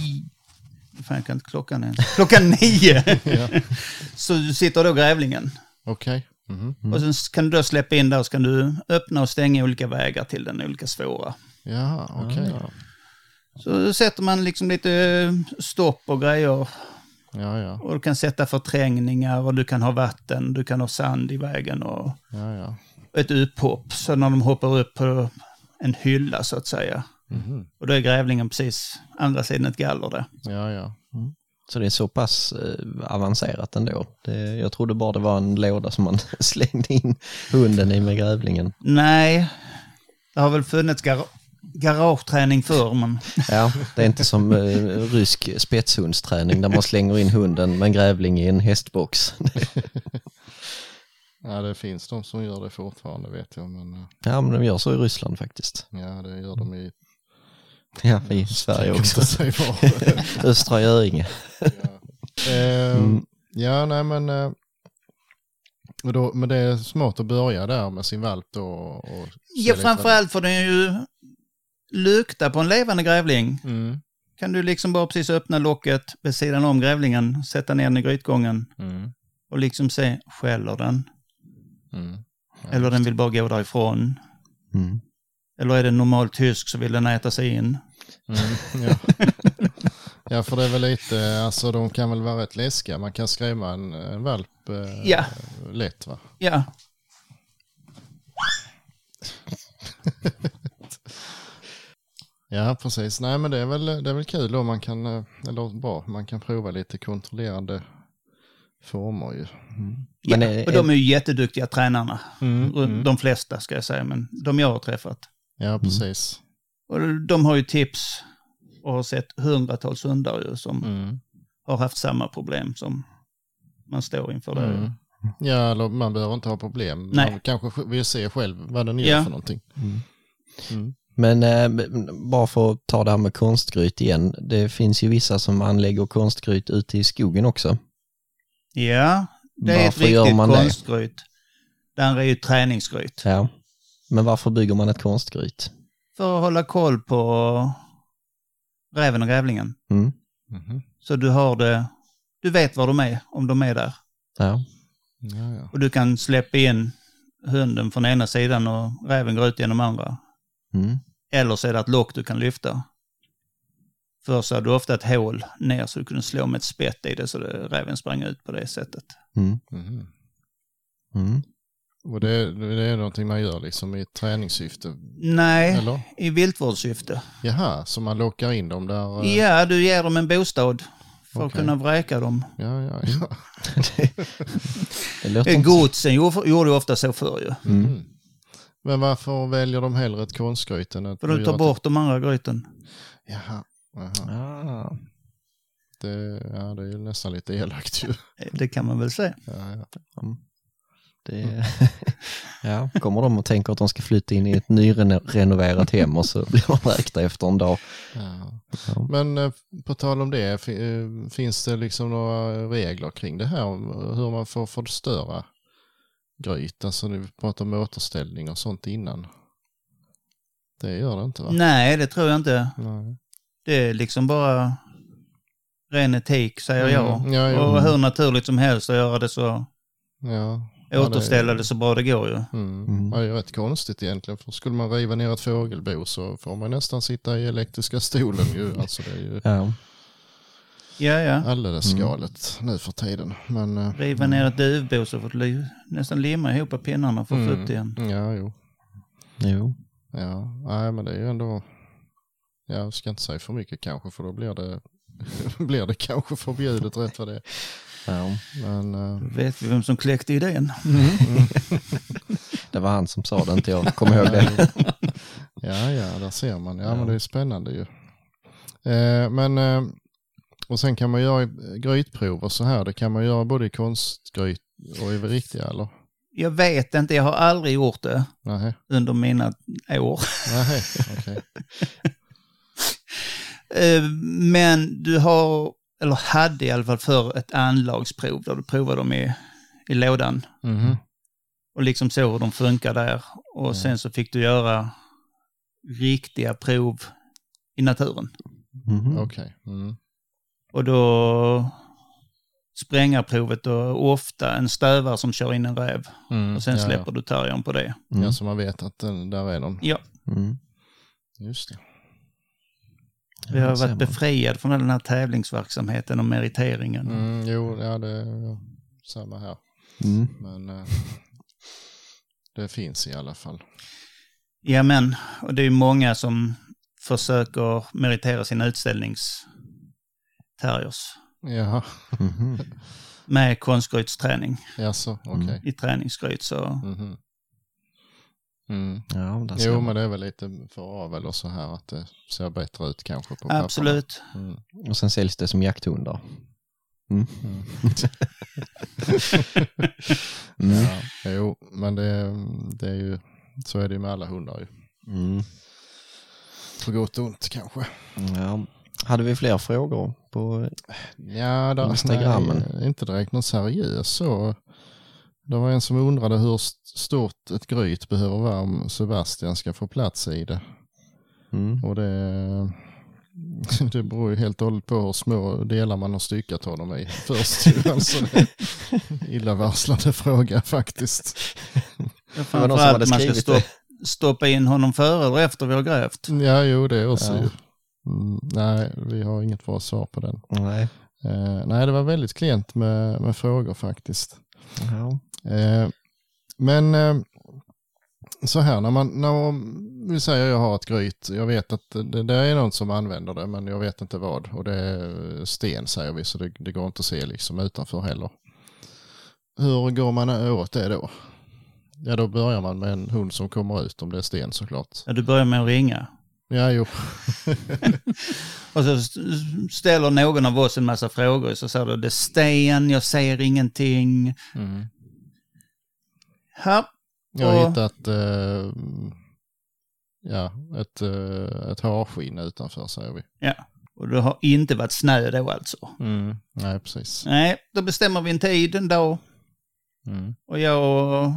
Fan, jag kan inte klockan än. Klockan 9 Ja. så sitter då grävlingen. Okej. Mhm. Och sen kan du då släppa in där och så kan du öppna och stänga olika vägar till den, olika svåra. Jaha, okej. Ah. Så sätter man liksom lite eh, stopp och grejer. Ja, ja. Och du kan sätta förträngningar och du kan ha vatten, du kan ha sand i vägen och Ja, ett upphopp. Så när de hoppar upp på en hylla så att säga. Mhm. Och då är grävlingen precis andra sidan ett galler där. Ja, ja. Så det är så pass eh, avancerat ändå. Det, jag trodde bara det var en låda som man slängde in hunden i med grävlingen. Nej, det har väl funnits gar garageträning förr men Ja, det är inte som eh, rysk spetshundsträning där man slänger in hunden med en grävling i en hästbox. Ja, det finns de som gör det fortfarande vet jag. Men eh, Ja, men de gör så i Ryssland faktiskt. ja, det gör de i Ja, i Sverige Jag kan också. Östra Göinge. ja. Eh, Mm. ja, nej men. eh, Och då, men det är smart att börja där med sin valp då. Och ja, framförallt får den ju lukta på en levande grävling. Mm, Kan du liksom bara precis öppna locket vid sidan om grävlingen, sätta ner den i grytgången mm, och liksom se, skäller den? mm. Ja, Eller den vill bara gå därifrån? Mm. Eller är den normal tysk så vill den äta sig in? Mm, ja. ja, för det är väl lite, alltså de kan väl vara rätt läskiga. Man kan skrämma en, en valp eh, Ja. lätt va? Ja, Ja, precis. Nej, men det är väl, det är väl kul om man kan, eh, eller bra, man kan prova lite kontrollerande former ju. Men ja. är- och de är ju jätteduktiga tränarna. Mm, De flesta ska jag säga, men de jag har träffat. Ja, precis. Och de har ju tips och har sett hundratals hundar ju som Mm. har haft samma problem som man står inför där. Mm. Ja, eller man behöver inte ha problem. Nej. Man kanske vill se själv vad den gör Ja. för någonting. Mm. Men eh, bara för att ta det här med konstgryt igen. Det finns ju vissa som anlägger konstgryt ute i skogen också. Ja, det är Varför ett gör riktigt konstgryt. Det andra är ju träningsgryt. Ja. Men varför bygger man ett konstgryt? För att hålla koll på räven och grävlingen. Mm. Mhm. Så du har det, du vet var de är, om de är där. Ja. Ja, ja. Och du kan släppa in hunden från ena sidan och räven går ut genom andra. Mm. Eller så är det ett lock du kan lyfta. Först så hade du ofta ett hål ner så du kunde slå med ett spett i det så det, räven sprang ut på det sättet. Mm. Mhm. Mm. Och det, det är någonting man gör liksom i träningssyfte? Nej, Eller? i viltvårdssyfte. Jaha, så man lockar in dem där? eh, Ja, du ger dem en bostad för att Okej. kunna vräka dem. Ja, ja, ja. Det låter Eh, inte... Godsen gjorde gjorde ju ofta så förr ju. Mm. Men varför väljer de hellre ett konstgryt än att För du tar ett- bort de andra gryten. Jaha. Jaha. Ah. Det, ja, det är ju nästan lite elakt ju. Eh, Det kan man väl säga. Ja, ja. Det... ja, kommer de och tänker att de ska flytta in i ett nyrenoverat hem och så blir de vräkta efter en dag. Ja. Ja. Men eh, på tal om det, eh, finns det liksom några regler kring det här om hur man får förstöra gryt? Alltså vi pratade om återställning och sånt innan. Det gör det inte va? Nej, det tror jag inte. Nej. Det är liksom bara ren etik, säger jag. Mm, ja, jo. Och hur naturligt som helst att göra det så, Ja. Ja, återställa det så bra det går ju. Mm. Mm. Ja, det är rätt konstigt egentligen. För skulle man riva ner ett fågelbo så får man nästan sitta i elektriska stolen ju. Alltså det är ju Ja. Ja, ja. alldeles Mm. galet nu för tiden. Men, eh, Riva ner ett duvbo så får du nästan limma ihop pinnarna för att få upp det igen. Ja, jo. Jo. Ja, nej men det är ju ändå, jag ska inte säga för mycket kanske för då blir det, blir det kanske förbjudet rätt vad det är. Ja, Men Då vet vi vem som kläckte idén. det var han som sa det, inte jag. Kommer ihåg det. ja, ja, där ser man. Ja, men det är spännande ju. Eh, men, eh, och sen kan man göra grytprov och så här. Det kan man göra både i konstgryt och i riktiga eller? Jag vet inte, jag har aldrig gjort det Nej, under mina år. nej, okej. Eh, Men du har, eller hade i alla fall för ett anlagsprov där du provade dem i, i lådan Mhm. och liksom såg hur de funkar där. Och sen så fick du göra riktiga prov i naturen. Mhm. Okej. Mm. Och då sprängarprovet och ofta en stövare som kör in en räv. Mm. Och sen ja, släpper du terriern på det. Ja. Mm. ja, så man vet att den, där är de. Ja, Mm. Just det. vi har Ja, varit befriade från den här tävlingsverksamheten och meriteringen. Mm, jo, ja, det är samma här. Mm. Men eh, det finns i alla fall. Ja men, och det är ju många som försöker meritera sina utställningsterriers Jaha, Mhm. med konstgrytsträning. jaså, okej. Mm. I träningsgryt så, Mhm. Mm. Ja, Jo, man. men det är väl lite för avel och så här att det ser bättre ut kanske på absolut. Mm. Och sen säljs det som jakthundar. Mm. Mm. Mm. Ja, jo, men det, det är ju, så är det ju med alla hundar ju. Mm. På gott och ont kanske. Ja. Hade vi fler frågor på... Ja, där, Instagrammen. nej, inte direkt något seriöst så. Det var en som undrade hur st- stort ett gryt behöver vara om Sebastian ska få plats i det. Mm. Och det, det beror ju helt och hållet på hur små delar man har styckat honom i först. alltså, illavarslande fråga faktiskt. Någon Framförallt man ska stoppa in honom före eller efter vi har grävt. Ja, jo det är också Ja. ju. Mm, nej, vi har inget bra svar på den. Nej. Eh, nej, det var väldigt klent med, med frågor faktiskt. Ja. Eh, men eh, så här, när man, när vi säger jag har ett gryt, jag vet att det, det är någon som använder det, men jag vet inte vad. Och det är sten säger vi, så det, det går inte att se liksom utanför heller. Hur går man åt det då? Ja, då börjar man med en hund som kommer ut om det är sten såklart. Ja, du börjar med att ringa. Ja, jo. Och så st- ställer någon av oss en massa frågor. Så säger du, det är sten, jag ser ingenting. Mm. Ja, Jag har hittat eh, ja, ett, eh, ett harskinn utanför säger vi. och det har inte varit snö då alltså. Mm. Nej, precis. Nej, då bestämmer vi en tid, en dag. Mm. Och jag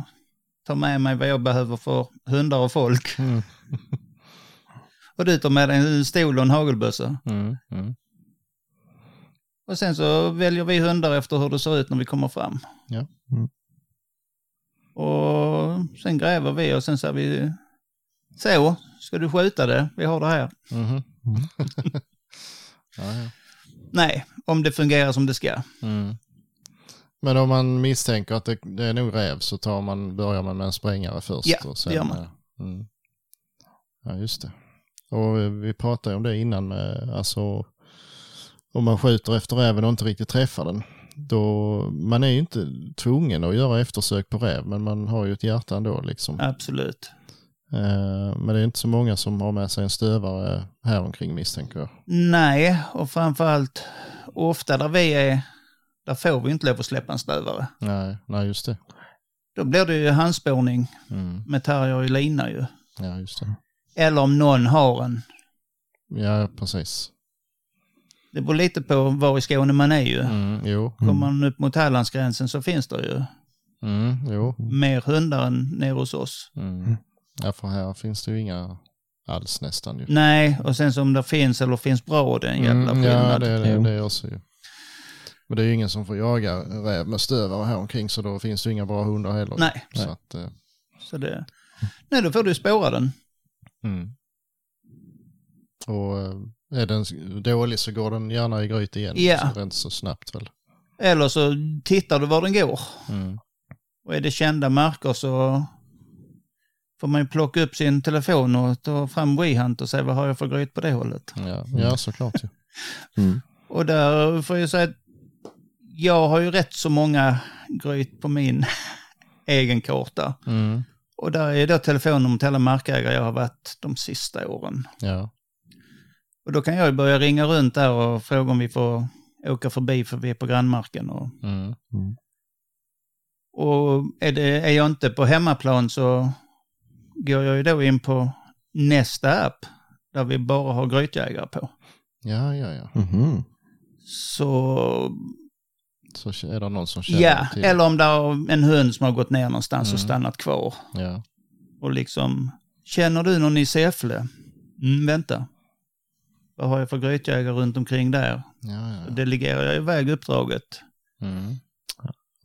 tar med mig vad jag behöver för hundar och folk. Mm. Och du tar med dig en stol och en hagelbössa. Mm. Mm. Och sen så väljer vi hundar efter hur det ser ut när vi kommer fram. Ja. Mm. Och sen gräver vi och sen säger vi så, ska du skjuta det? Vi har det här. Mhm. ja, ja. Nej, om det fungerar som det ska. Mm. Men om man misstänker att det, det är nog räv så tar man, börjar man med en sprängare först. Ja, och det gör man. eh, Mm. Ja, just det. Och vi pratade om det innan med, alltså om man skjuter efter räven och inte riktigt träffar den. Då, man är ju inte tvungen att göra eftersök på räv, men man har ju ett hjärta ändå liksom. Absolut. Eh, Men det är inte så många som har med sig en stövare här omkring misstänker jag. Nej, och framförallt ofta där vi är, där får vi inte lov att släppa en stövare. Nej, nej just det. Då blir det ju handspårning Mm. med terrier i lina ju. Ja, just det. Eller om någon har en. Ja, precis. Det beror lite på var i Skåne man är ju. Mm, jo. Kommer man upp mot Hallandsgränsen så finns det ju Mm, jo. mer hundar än nere hos oss. Mm. Ja, för här finns det ju inga alls nästan ju. Nej, och sen som det finns eller finns bra, det är en jävla Mm, ja, skillnad. det är det, Jo. det är också ju. Men det är ju ingen som får jaga räv med stövare här omkring så då finns det ju inga bra hundar heller. Nej. Så att, eh, Så det... Nej, då får du spåra den. Mm. Och eh, är den dålig så går den gärna i gryt igen. Ja. Så inte så snabbt väl. Eller så tittar du var den går. Mm. Och är det kända marker så får man ju plocka upp sin telefon och ta fram WeHunt och se vad har jag för gryt på det hållet. Ja, ja, såklart ju. Mm. Och där får jag säga att jag har ju rätt så många gryt på min egen karta. Mm. Och där är då telefonnummer till alla markägare jag har varit de sista åren. Ja. Och då kan jag ju börja ringa runt där och fråga om vi får åka förbi för vi är på grannmarken. Och, Mm. och är, det, är jag inte på hemmaplan så går jag ju då in på nästa app där vi bara har grytjägare på. Ja, ja, ja. Mhm. Så Så är det någon som känner ja, till eller om det är en hund som har gått ner någonstans och Mm. stannat kvar. Ja. Och liksom, känner du någon i Säffle? Mm, vänta. Vad har jag för grytjägare runt omkring där? Ja, ja, ja. delegerar jag iväg uppdraget. Mm.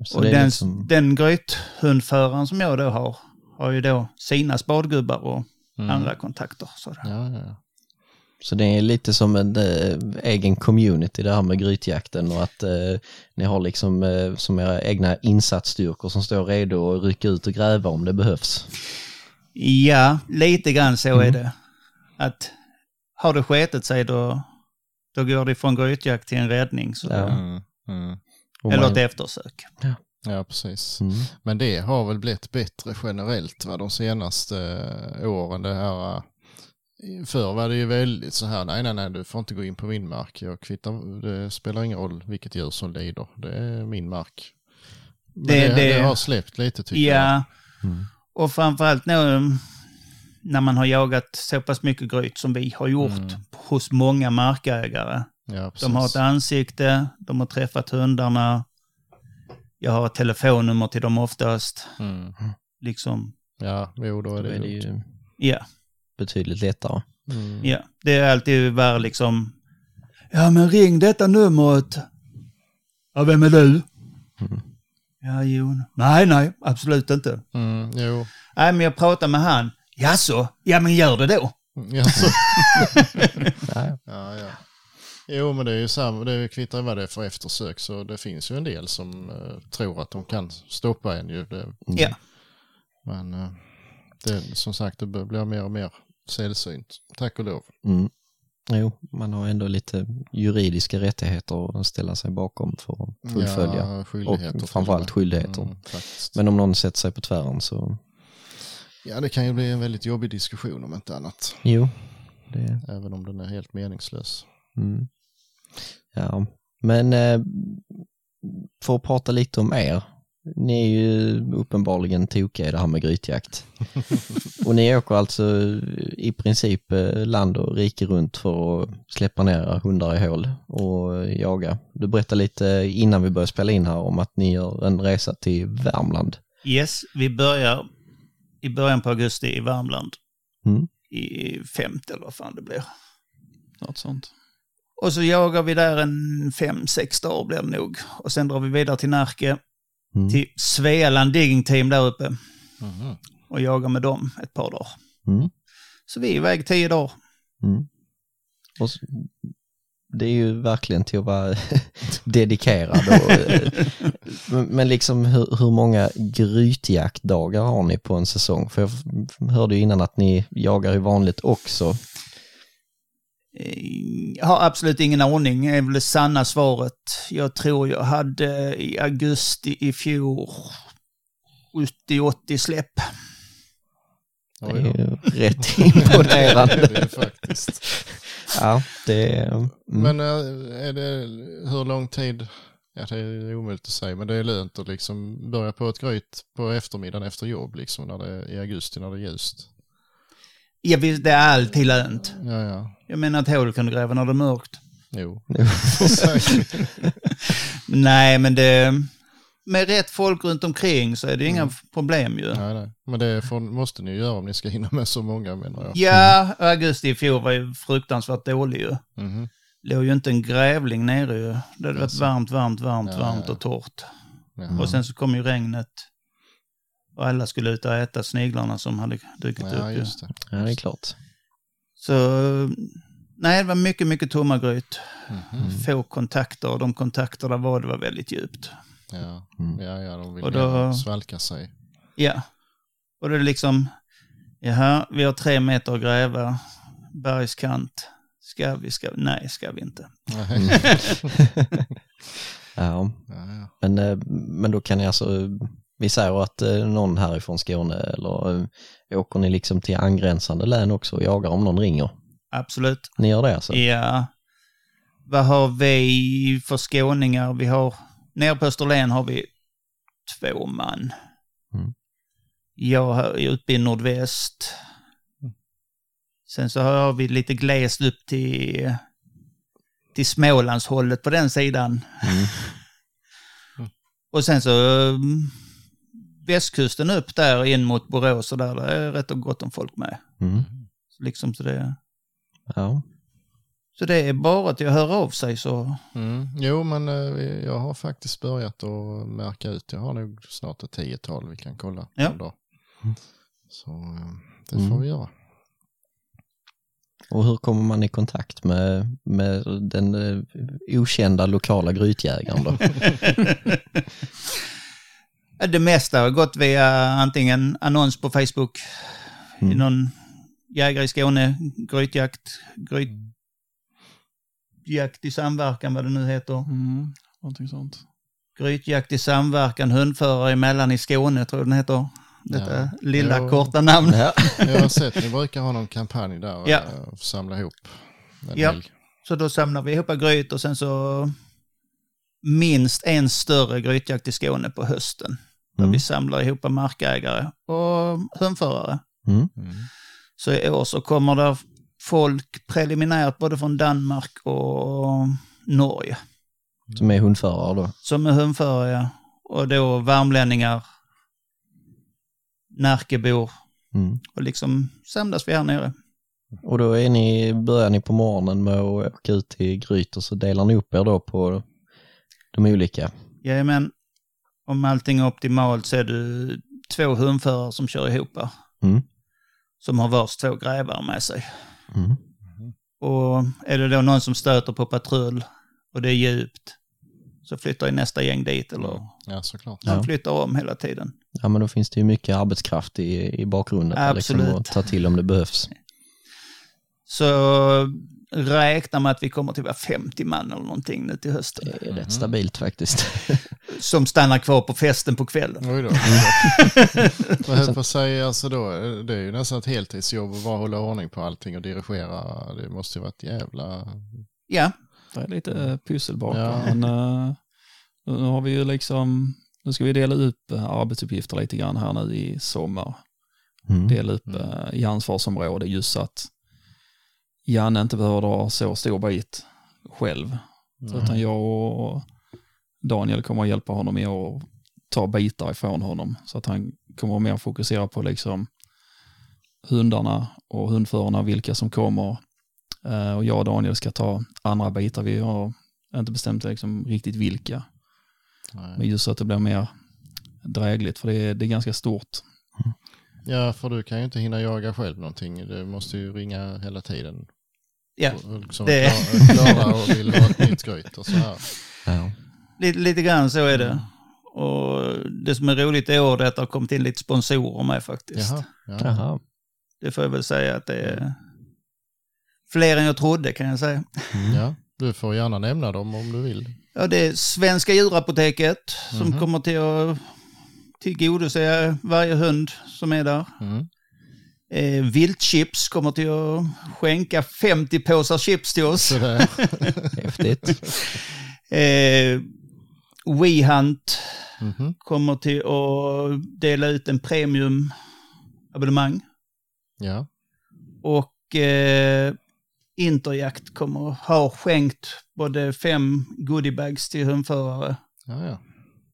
Så och den, liksom, den grythundföraren som jag då har, har ju då sina spadgubbar och Mm. andra kontakter. Så Ja, ja, ja. Så det är lite som en eh, egen community det här med grytjakten och att eh, ni har liksom eh, som era egna insatsstyrkor som står redo att rycka ut och gräva om det behövs. Ja, lite grann så Mm. är det. Att har det sketit sig då, då går det från grytjakt till en räddning. Så, Ja. Mm. Mm. Och Eller ett eftersök. Ja, precis. Mm. Men det har väl blivit bättre generellt va, de senaste eh, åren. Det här, förr var det ju väldigt så här, nej, nej, nej, du får inte gå in på min mark. Jag kvittar, det spelar ingen roll vilket djur som lider. Det är min mark. Men Det- det, det, det- har släppt lite tycker jag. Ja, Mm. och framförallt nu när man har jagat så pass mycket gryt som vi har gjort Mm. hos många markägare. Ja. De har ett ansikte, de har träffat hundarna. Jag har ett telefonnummer till dem oftast. Mm. Liksom, Ja, jo, då är det, är det ju ja, betydligt lättare. Mm. ja. Det är alltid värre liksom. Ja, men ring detta numret. Ja, vem är du? Mm. Ja, Jon. Nej, nej, absolut inte. Mm. Jo, Nej, men jag pratar med han. Jaså? Ja, men gör det då. ja, så. Ja, ja. Jo, men det är ju samma, det kvittar vad det är för eftersök, så det finns ju en del som eh, tror att de kan stoppa en ju. Det, Ja. Men eh, det, som sagt, det blir mer och mer sällsynt. Tack och lov. Mm. Jo, man har ändå lite juridiska rättigheter att ställa sig bakom för att fullfölja. Ja, och framförallt skyldigheter. Mm. Men om någon sätter sig på tvären så, Ja, det kan ju bli en väldigt jobbig diskussion om inte annat. jo. Det, Även om den är helt meningslös. mm. Ja, men eh, för att prata lite om er. Ni är ju uppenbarligen tokiga i det här med grytjakt. och ni åker alltså i princip eh, land och rike runt för att släppa ner era hundar i hål och jaga. Du berättade lite innan vi började spela in här om att ni gör en resa till Värmland. Yes, vi börjar i början på augusti i Värmland. Mm. I femte eller vad fan det blir. Något sånt. Och så jagar vi där en fem, sex dagar blir det nog. Och sen drar vi vidare till Närke, Mm. till Svealand Digging Team där uppe. Mhm. Och jagar med dem ett par dagar. Mm. Så vi är iväg tio dagar. Mm. Och så, det är ju verkligen till att vara dedikerad. Och, eh, men- liksom hur, hur många grytjaktdagar har ni på en säsong? För jag hörde ju innan att ni jagar i vanligt också. Eh, Jag har absolut ingen aning, är väl det sanna svaret. Jag tror jag hade i augusti i fjol 70-80 släpp. Det är ju rätt imponerande. det är faktiskt. Ja, det är... Mm. Men eh, är det, hur lång tid, ja det är omöjligt att säga, men det är lönt att liksom börja på ett gryt på eftermiddagen efter jobb, liksom när det är i augusti när det är ljust. Ja, visst, det är alltid lönt. Ja, ja, Jag menar ett hål kan du gräva när det är mörkt. jo. Nej, men det... Med rätt folk runt omkring så är det inga problem ju. Nej, nej. Men det får, måste ni ju göra om ni ska hinna med så många menar jag. Ja, augusti i fjol var ju fruktansvärt dålig ju. Mhm. Låg ju inte en grävling nere ju. Det hade varit varmt, varmt, varmt, Ja, varmt ja. och torrt. Jaha. Och sen så kom ju regnet. Och alla skulle ut och äta sniglarna som hade dykt Ja, upp ju. just det. Ja, det är klart. Så nej, det var mycket, mycket tomma gryt. Mhm. Få kontakter och de kontakter där var, det var väldigt djupt. Ja. Mm. ja, ja, de vill Och då- svalka sig. Ja. Och det är liksom, jaha, vi har tre meter att gräva, bergskant. Ska vi, ska vi? Nej, ska vi inte. Ja, Ja, ja. men, eh, men då kan ni alltså, vi säger att eh, någon härifrån Skåne eller eh, åker ni liksom till angränsande län också och jagar om någon ringer? Absolut. Ni gör det alltså? Ja. Vad har vi för skåningar? Vi har, nere på Österlen har vi två man. Mm. Jag är uppe i nordväst. Sen så har vi lite glest upp till, till Smålandshållet på den sidan. Mm. Och sen så mm, västkusten upp där in mot Borås och där, där är rätt och gott om folk med. Mm. Så liksom så det, Ja. så det är bara att höra av sig så Mm. Jo, men eh, jag har faktiskt börjat att märka ut. Jag har nog snart ett tiotal vi kan kolla. Ja. Mm. Så eh, det Mm. får vi göra. Och hur kommer man i kontakt med, med den eh, okända lokala grytjägaren då? Det mesta har gått via antingen annons på Facebook, i Mm. någon jägare i Skåne, grytjakt, grytjakt i samverkan, vad det nu heter. Mm, någonting sånt. Grytjakt i samverkan, hundförare emellan i Skåne, tror jag den heter. Detta Ja. lilla Jo. korta namn. Ja. Jag har sett, ni brukar ha någon kampanj där Ja. eh, och samla ihop en Ja. helg. Så då samlar vi ihop gryt och sen så minst en större grytjakt i Skåne på hösten. Där Mm. vi samlar ihop markägare och hundförare. Mm. Mm. Så i år så kommer det folk preliminärt både från Danmark och Norge Som är hundförare då? som är hundförare. ja. Och då värmlänningar, Närkebor Mm. och liksom samlas vi här nere. Och då är ni, börjar ni på morgonen med att åka ut till Gryt och så delar ni upp er då på de olika? Jajamän, om allting är optimalt så är det två hundförare som kör ihop här, Mm. som har vars två grävar med sig. Mm. Och är det då någon som stöter på patrull och det är djupt så flyttar ju nästa gäng dit eller Ja, såklart. Ja. man flyttar om hela tiden. Ja men då finns det ju mycket arbetskraft i, i bakgrunden. Liksom, Absolut. att ta till om det behövs. Så räkna med att vi kommer till vara 50 man eller någonting nu till hösten. Det är rätt stabilt faktiskt. Som stannar kvar på festen på kvällen. Oj då. Vad höll på att säga, alltså då, det är ju nästan ett heltidsjobb att bara hålla ordning på allting och dirigera. Det måste ju vara ett jävla... Ja, Det är lite eh, pussel bakom. Ja. Men eh, nu har vi ju liksom, nu ska vi dela upp eh, arbetsuppgifter lite grann här nu i sommar. Mm. Dela upp eh, i ansvarsområde just så att Janne inte behöver dra så stor bit själv. Så Utan jag och Daniel kommer att hjälpa honom med att ta bitar ifrån honom. Så att han kommer att mer fokusera på liksom hundarna och hundförarna, vilka som kommer. Eh, Och jag och Daniel ska ta andra bitar. Vi har inte bestämt liksom riktigt vilka. Men Nej. just så att det blir mer drägligt, för det är, det är ganska stort. Ja, för du kan ju inte hinna jaga själv någonting. Du måste ju ringa hela tiden. Ja. Och- Som Det- klar- Klara och vill ha ett nytt gryt och så här. Ja. Lite, lite grann så är det. Och det som är roligt i år är att det har kommit in lite sponsorer med faktiskt. Jaha. Ja. Jaha. Det får jag väl säga att det är fler än jag trodde kan jag säga. ja. Du får gärna nämna dem om du vill. Ja, det är Svenska djurapoteket som Mhm. kommer till att tillgodose varje hund som är där. Mm. Eh, Viltchips kommer till att skänka 50 påsar chips till oss. Häftigt. Eh, WeHunt Mhm. kommer till att dela ut en premiumabonnemang. Ja. Och eh, Interjakt kommer ha skänkt både fem goodiebags till hundförare Ja, ja.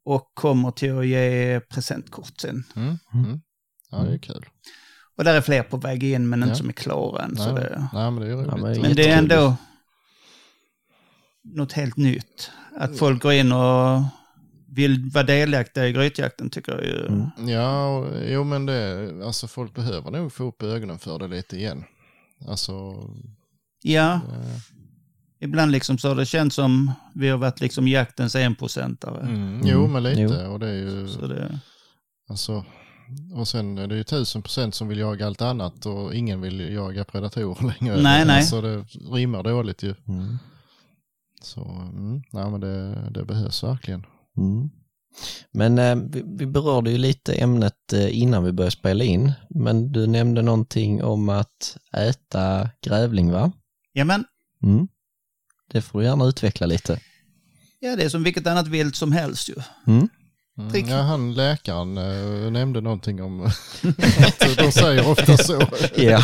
och kommer till att ge presentkort sen. Mm. Mm. Ja, det är kul. Och där är fler på väg in men inte Ja. som är klara än. Så Nej, det, Nej, men det är roligt. Ja, men men det är ändå något helt nytt. Att folk går in och vill vara delaktiga i grytjakten tycker jag ju. Mm. Ja, och, jo men det, alltså folk behöver nog få upp ögonen för det lite igen. Alltså, Ja, eh, ibland liksom så har det känts som vi har varit liksom jaktens enprocentare. mm, jo men lite Jo. och det är ju, Så det, alltså, och sen är det ju tusen procent som vill jaga allt annat och ingen vill jaga predatorer längre. Nej, nej. Alltså det rimmar dåligt ju. Mm. Så mm, nej, men det, det behövs verkligen. Mm. Men eh, vi, vi berörde ju lite ämnet eh, innan vi började spela in, men du nämnde någonting om att äta grävling va? Jamen, Mm. Det får du gärna utveckla lite. ja det är som vilket annat vilt som helst ju. Mm. Mm, Trick. ja, han läkaren eh, nämnde någonting om att de säger ofta så. Ja.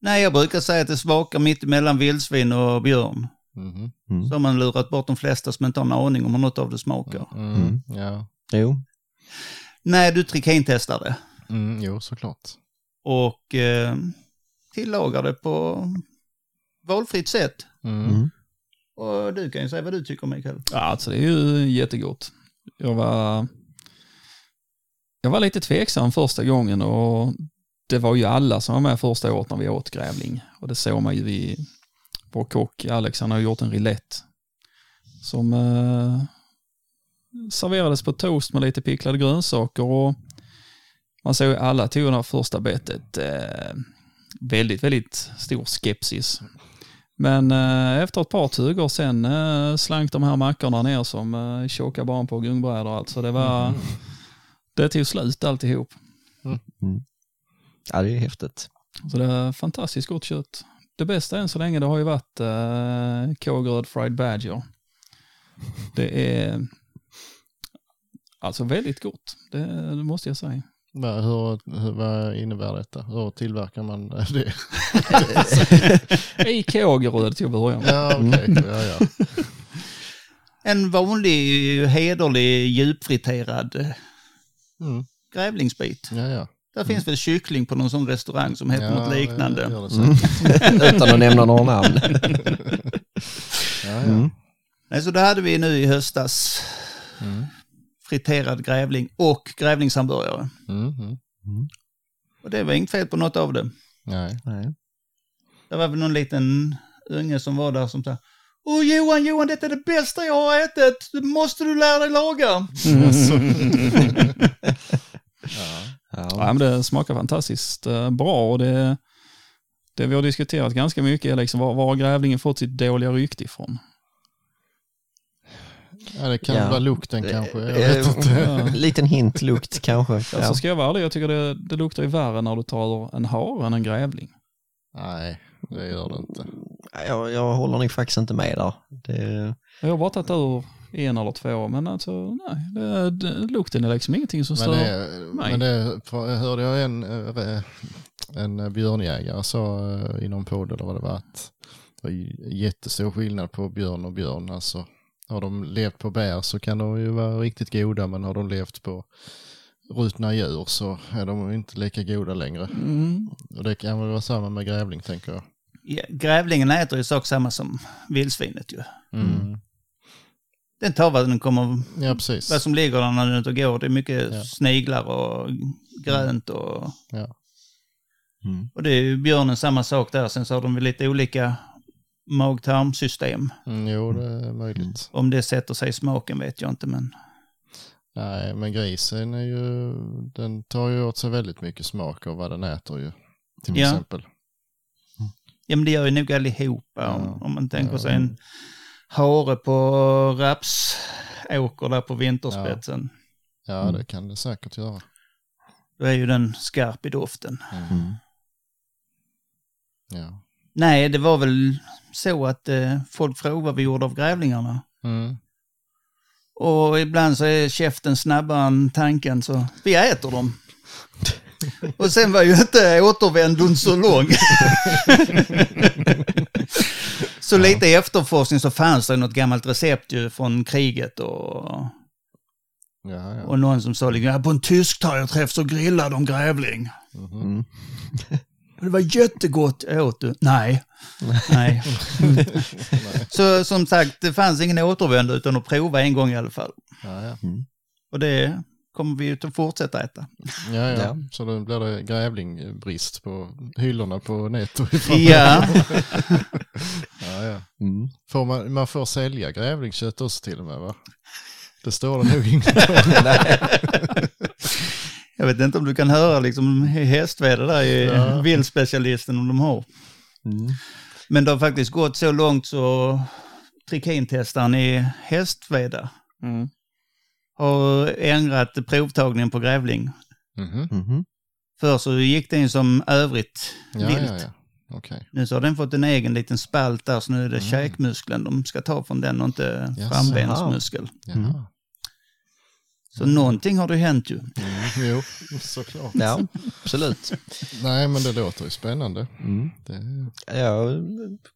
Nej, jag brukar säga att det smakar mitt emellan vildsvin och björn. Mhm. Mm. Så har man lurat bort de flesta som inte har en aning om hur något av det smakar. Mm, Mm. Ja, Jo. Nej, du trikintestar det mm, jo såklart. och eh, tillagar det på valfritt sätt. Mm. Och du kan ju säga vad du tycker Mikael. Ja, alltså det är ju jättegott. Jag var, jag var lite tveksam första gången och det var ju alla som var med första året när vi åt grävling. Och det såg man ju vid vår kock Alex, han har gjort en rillette som eh, serverades på toast med lite picklade grönsaker och man såg ju alla tog det här första bettet eh, väldigt, väldigt stor skepsis. Men eh, efter ett par tugor sen eh, slank de här mackorna ner som eh, tjocka barn på gungbrädor. Alltså det var, det tog slut alltihop. Ja, det är häftigt. Så det är fantastiskt gott kött. Det bästa än så länge det har ju varit eh, Kågeröd Fried Badger. Det är alltså väldigt gott, det, det måste jag säga. Vad, hur, hur, vad innebär detta? Hur tillverkar man det? I Kågeröd till att börja med. Ja, okej. Ja, ja. En vanlig hederlig djupfriterad eh, Mm. grävlingsbit. ja, ja. Där finns väl kyckling på någon sån restaurang som heter ja, något liknande. Mm. Utan att nämna några namn. ja, ja. Mm. Nej, så det hade vi nu i höstas. Mm. Friterad grävling och grävlingshamburgare. Mm. Mm. Och det var inget fel på något av det. Nej. Nej. Det var väl någon liten unge som var där som sa Åh Johan, Johan, detta är det bästa jag har ätit. Det måste du lära dig laga. Ja. Ja, Ja. men det smakar fantastiskt eh, bra och det, det vi har diskuterat ganska mycket är liksom var, var har grävlingen fått sitt dåliga rykte ifrån? Ja, det kan Ja. vara lukten kanske. Jag Eh, vet inte. Ja. Liten hint, lukt kanske. Alltså ska jag vara ärlig, jag tycker det, det luktar ju värre när du tar en hare än en grävling. Nej, det gör det inte. Jag, jag håller nog faktiskt inte med där. Det, Jag har bara tagit ur en eller två, men alltså nej, det, det, lukten är liksom ingenting som Men stör. Nej. men det hörde jag en, eh, en björnjägare sa eh, i någon podd eller vad det var att det var jättestor skillnad på björn och björn. Alltså, har de levt på bär så kan de ju vara riktigt goda men har de levt på rutna djur så är de inte lika goda längre. Mm. Och det kan väl vara samma med grävling tänker jag. Ja, grävlingen äter ju sak samma som vildsvinet ju. Mm. Den tar vad den kommer, Ja, precis. vad som ligger där när den ute och går. Det är mycket Ja. sniglar och grönt och, Ja. mm. och det är ju björnen samma sak där. Sen så har de väl lite olika mag-tarmsystem. Mm, jo, det är möjligt. Om det sätter sig i smaken vet jag inte men Nej, men grisen är ju, den tar ju åt sig väldigt mycket smak av vad den äter ju. Till Ja. exempel. Ja, men det gör ju nog allihopa. Ja. Om, om man tänker Ja. sig en hare på rapsåker där på vinterspetsen. Ja, Mm. det kan det säkert göra. Då är ju den skarp i doften. Mm. Ja. Nej, det var väl så att eh, folk frågade vad vi gjorde av grävlingarna. Mm. Och ibland så är käften snabbare än tanken så vi äter dem. Och sen var ju inte återvändon så lång. så lite i efterforskning så fanns det något gammalt recept ju från kriget och, Ja, ja. och någon som sa liksom, "Ja, på en tysk träff så grillade de grävling. Mm. Och det var jättegott, åt du? Nej. Nej. så som sagt, det fanns ingen återvändo utan att prova en gång i alla fall. Ja, ja. Och det kommer vi ju att fortsätta äta. Ja, ja. Ja. Så då blir det grävlingbrist på hyllorna på Netto. Ja, ja, ja. Mm. Får man, man får sälja grävlingskött också till och med va? Det står det nog inte. jag vet inte om du kan höra liksom hästväder där i Ja. vildspecialisten om de har. Mm. Men det har faktiskt gått så långt så trikintestaren i Hästveda Mm. har ändrat provtagningen på grävling. Mhm. Mhm. Förr så gick den som övrigt Ja, vilt. ja, ja. Okej. Nu så har den fått en egen liten spalt där, så nu är det Mm. käkmuskeln de ska ta från den och inte Jaså. frambensmuskel. Jaha. Mm. Så någonting har det hänt ju. Mm. Jo, såklart. Ja, absolut. Nej, men det låter ju spännande. Mm. Det, Jag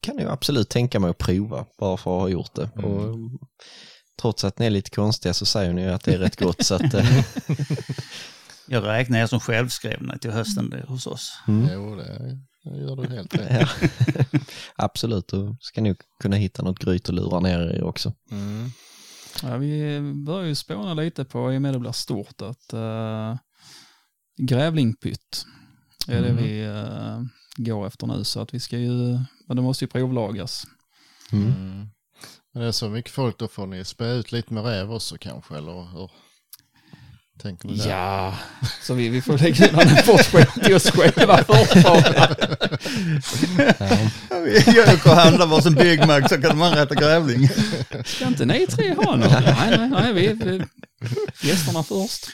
kan ju absolut tänka mig att prova bara för att ha gjort det. Mm. Och, trots att ni är lite konstiga så säger ni ju att det är rätt gott. så att, eh, Jag räknar er som självskrivna till hösten det, hos oss. mm. Jo, det, det gör du helt rätt. ja. absolut, då ska ni kunna hitta något gryt och lura ner er också. Mm. Ja, vi börjar ju spåna lite på, i och med det blir stort, att uh, grävlingpytt är det Mm. vi eh, går efter nu. Så att vi ska ju, men det måste ju provlagas. Mm. Mm. Men det är så mycket folk, då får ni spä ut lite med räv också kanske, eller hur? Tänker ni där? Ja, så vi, vi får lägga in en portion till oss själva först. Ja. Jag åker och handlar varsin Big Mac så kan man rätta grävling. Ska inte ni tre ha något? Nej, nej, nej, vi, vi gästerna först.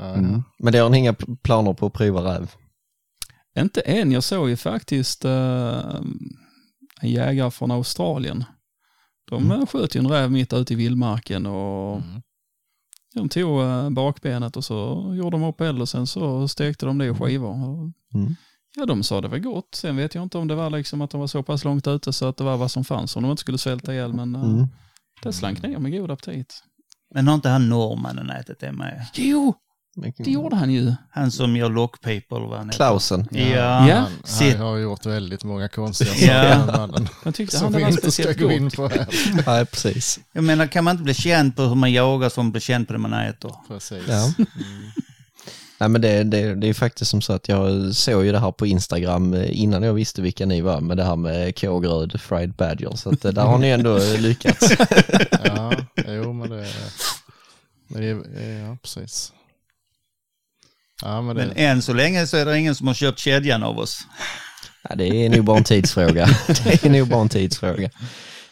Mm. Men det har ni inga planer på att prova räv? Inte än, jag såg ju faktiskt eh, en jägare från Australien. De Mm. mm. sköt ju en räv mitt ute i vildmarken och Mm. De tog eh, bakbenet och så gjorde de upp eld och sen så stekte de det i skivor. Och, Mm. Ja, de sa det var gott. Sen vet jag inte om det var liksom att de var så pass långt ute så att det var vad som fanns om de inte skulle svälta ihjäl. Men eh, Mm. det slank ner med god aptit. Men har inte han norrmannen ätit det med? Jo, det gjorde han ju. Han som gör lockpipa eller vad han heter. Klausen. Ja. Ja. Han, han har gjort väldigt många konstiga Ja. saker. Jag tyckte Som han det vi var inte ska speciellt gå in på här. Nej, precis. Jag menar, kan man inte bli känd på hur man jagar som man blir känd på det man äter? Precis. Ja. Mm. Nej men det, det, det är faktiskt som så att jag såg ju det här på Instagram eh, innan jag visste vilka ni var med det här med kågröd fried badger. Så att eh, där har ni ändå lyckats. Ja, jo men det, det är, ja precis. Ja men det, Men än så länge så är det ingen som har köpt kedjan av oss. Ja, det är nog bara en tidsfråga. Det är nog bara en tidsfråga.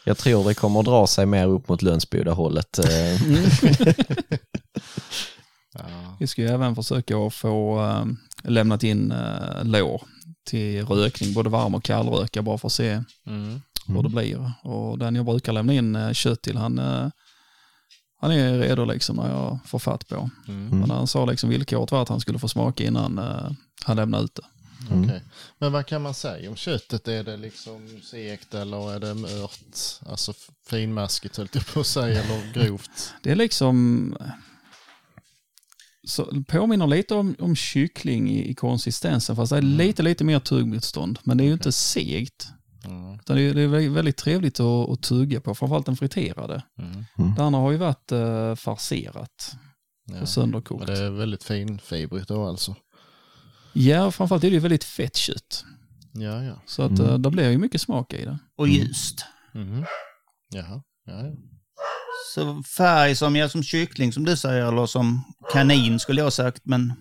Jag tror det kommer att dra sig mer upp mot Lönsboda-hållet. eh. ja. Vi ska ju även försöka att få äh, lämnat in äh, lår till rökning, både varm och kallröka, bara för att se Mm. hur det blir. Och den jag brukar lämna in äh, kött till, han, äh, han är redo liksom när jag får fatt på. Mm. Men han sa liksom villkoret var att han skulle få smaka innan äh, han lämnade ut det. Mm. Okej. Men vad kan man säga om köttet? Är det liksom segt eller är det mört? Alltså finmaskigt höll jag på att säga, eller grovt? Det är liksom, så påminner lite om, om kyckling i, i konsistensen, fast det är lite, lite mer tuggmotstånd. Men det är ju inte segt. Mm. Utan det, är, väldigt trevligt att, att tugga på, framförallt den friterade. Mm. Det andra har ju varit uh, farserat Ja. och sönderkokt. Men det är väldigt finfibrigt då alltså? Ja, framförallt är det ju väldigt fett kött. Ja, ja. Så att Mm. eh, det blir ju mycket smak i det. Och ljust. Mhm. Jaha. Ja, ja. Så färg som, ja, som kyckling som du säger, eller som kanin skulle jag sagt, men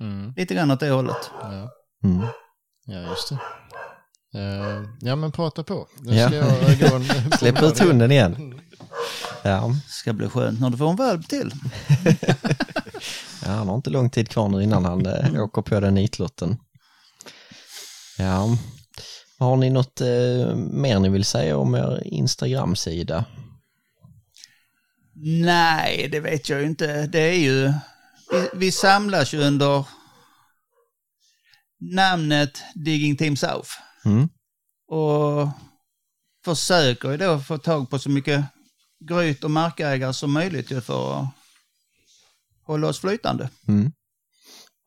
Mm. lite grann åt det hållet. Ja. Mm. ja, just det. Eh, ja, men prata på. Nu Ja. ska jag gå en Släpp ut hunden igen. Ja. Ska bli skönt när du får en valp till. ja, han har inte lång tid kvar nu innan han eh, åker på den nitlotten. Ja. Har ni något eh, mer ni vill säga om er Instagram-sida? Nej, det vet jag inte. Det är ju... Vi, vi samlas ju under namnet Digging Team South. Mm. Och försöker ju då få tag på så mycket gryt och markägare som möjligt för att hålla oss flytande. Mm.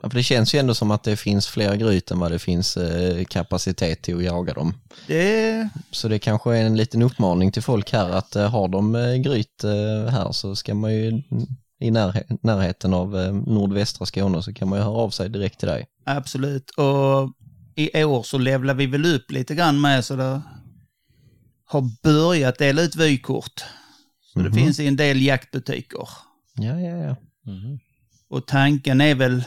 Ja, för det känns ju ändå som att det finns fler gryt än vad det finns eh, kapacitet till att jaga dem. Det, Så det kanske är en liten uppmaning till folk här att eh, har de eh, gryt eh, här så ska man ju i närhe- närheten av nordvästra Skåne så kan man ju höra av sig direkt till dig. absolut. Och i år så levlar vi väl upp lite grann med så det har börjat dela ut vykort. Så det Mhm. finns i en del jaktbutiker. Ja, ja, ja. Mhm. Och tanken är väl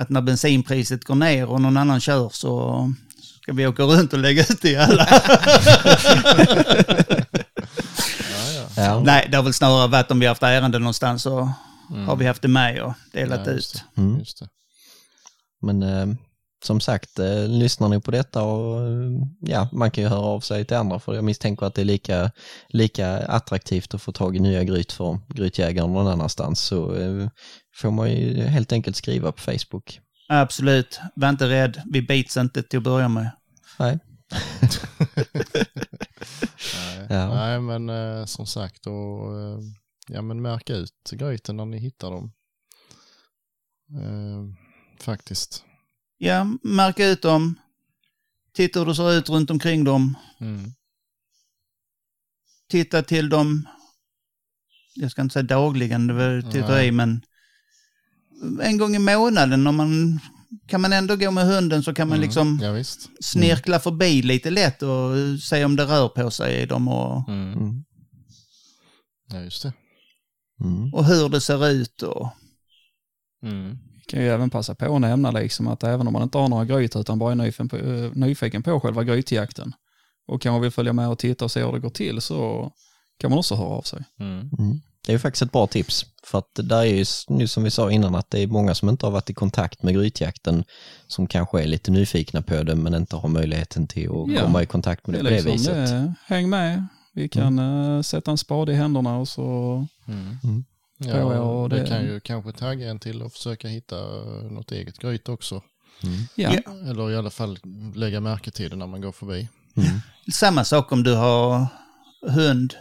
att när bensinpriset går ner och någon annan kör så Ska vi åka runt och lägga ut det i alla? Ja, ja. Ja. Nej, det har väl snarare varit om vi har haft ärende någonstans så har vi haft det med och delat Ja, just ut. det. Mm. Just det. Men eh, som sagt, eh, lyssnar ni på detta och eh, ja, man kan ju höra av sig till andra för jag misstänker att det är lika, lika attraktivt att få tag i nya gryt för grytjägaren någon annanstans så eh, får man ju helt enkelt skriva på Facebook. Absolut, var inte rädd. Vi bits inte till att börja med. Nej. Nej, Ja. Nej men eh, som sagt, och, eh, ja, men märk ut gryten när ni hittar dem. Eh, faktiskt. Ja, märka ut dem. Titta hur det ser ut runt omkring dem. Mm. Titta till dem, jag ska inte säga dagligen, det var till Nej. i, men en gång i månaden om man kan man ändå gå med hunden så kan man Mm. liksom Ja, visst. snirkla förbi lite lätt och se om det rör på sig i dem och, Mm. Mm. Ja, just det. Mm. och hur det ser ut. Och, Mm. Kan ju även passa på att nämna liksom att även om man inte har några grytor utan bara är nyfiken på, eh, nyfiken på själva grytjakten och kanske vill följa med och titta och se hur det går till så kan man också höra av sig. Mm. Mm. Det är ju faktiskt ett bra tips för att det där är ju nu som vi sa innan att det är många som inte har varit i kontakt med grytjakten som kanske är lite nyfikna på det men inte har möjligheten till att Ja. komma i kontakt med det, Det är på det liksom, viset. det, häng med, vi kan eh, sätta en spade i händerna och så Mm. Mm. Ja, och det... det- kan ju kanske tagga en till att försöka hitta något eget gryt också. Mm. ja. Eller i alla fall lägga märke till det när man går förbi. Mm. samma sak om du har hund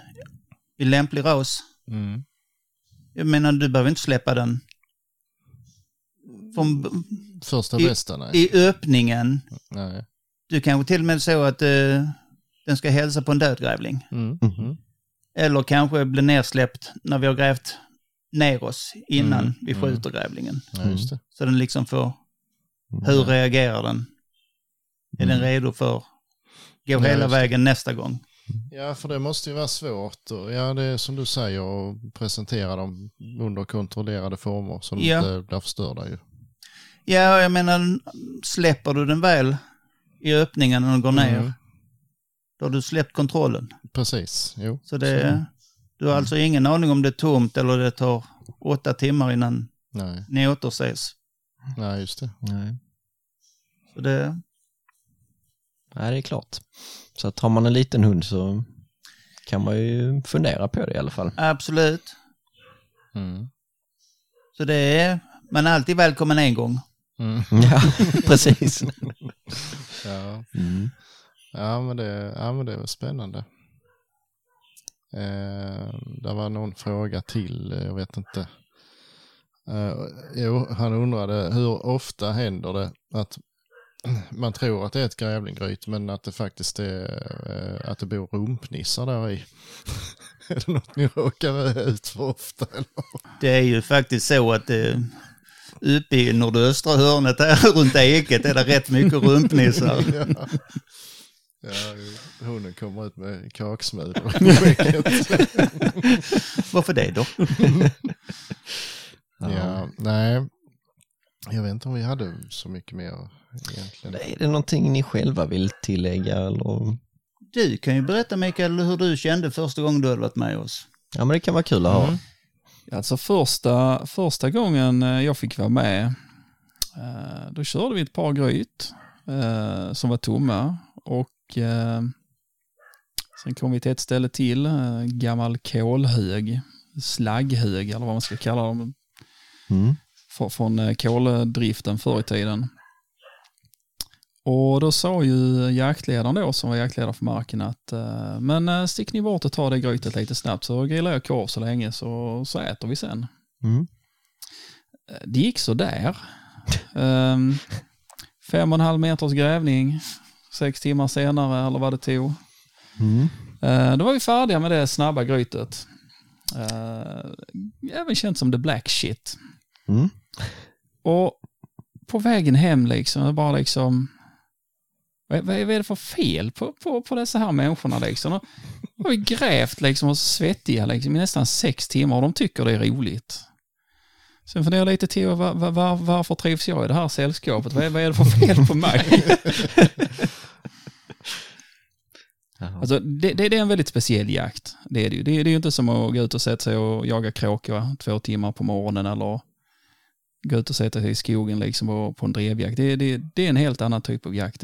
i lämplig ras. Mm. Jag menar, du behöver inte släppa den från, Första I- bästa, nej. i öppningen. nej. Du kanske till och med så att eh, den ska hälsa på en dödgrävling. Mm. Mm. Mm. Eller kanske bli nersläppt när vi har grävt ner oss innan Mm, vi mm. skjuter grävlingen. Ja. Så den liksom får, hur reagerar den? Är den redo för gå Mm. Hela vägen nästa gång? Ja, för det måste ju vara svårt. Och, ja, det är som du säger, att presentera dem under kontrollerade former så de Ja. inte blir förstörda ju. Ja, jag menar, släpper du den väl i öppningen och den går ner, Mm. då har du släppt kontrollen. Precis, jo. Så det, du har alltså ingen aning om det är tomt eller det tar åtta timmar innan Nej, ni återses. nej just det. Nej. Så det, Nej, det är klart. Så att har man en liten hund så kan man ju fundera på det i alla fall. absolut. Mm. Så det är, man är alltid välkommen en gång. Mm. Ja, precis. Ja. Mm. Ja, men det, ja, men det var spännande. Eh, det var någon fråga till, eh, jag vet inte. Eh, jo, han undrade hur ofta händer det att man tror att det är ett grävlinggryt men att det faktiskt är eh, att det bor rumpnissar där i. är det något ni råkar ut för ofta? Eller? Det är ju faktiskt så att eh, uppe i nordöstra hörnet där runt Eket är det rätt mycket rumpnissar. ja. Ja, hunden kommer ut med kaksmulor. Varför det då? Ja, nej. Jag vet inte om vi hade så mycket mer egentligen. Är det någonting ni själva vill tillägga eller? Du kan ju berätta Mikael hur du kände första gången du hade varit med oss. Ja, men det kan vara kul att höra. Mm. Alltså första, första gången eh, jag fick vara med, eh, då körde vi ett par gryt eh, som var tomma och eh, sen kom vi till ett ställe till, eh, gammal kolhög, slagghög eller vad man ska kalla dem, Mm. fr- från eh, koldriften förr i tiden. Och då sa ju jaktledaren då, som var jaktledare för marken, att men stick ni bort och ta det grytet lite snabbt så grillar jag korv så länge så, så äter vi sen. Mm. Det gick så där. um, fem och en halv meters grävning, sex timmar senare eller vad det tog. Mm. Eh, då var vi färdiga med det snabba grytet. Uh, även känt som the black shit. Mm. Och på vägen hem liksom, det bara liksom, vad, vad är det för fel på, på, på dessa här människorna liksom? Och, och vi grävt liksom och svettiga liksom, i nästan sex timmar och de tycker det är roligt. Sen funderar jag lite till, var, var, var, varför trivs jag i det här sällskapet? Vad är, vad är det för fel på mig? Alltså, det, det, det är en väldigt speciell jakt. Det är det ju. Det, det är ju inte som att gå ut och sätta sig och jaga kråka två timmar på morgonen eller gå ut och sätta sig i skogen liksom och, på en drevjakt. Det, det, det är en helt annan typ av jakt.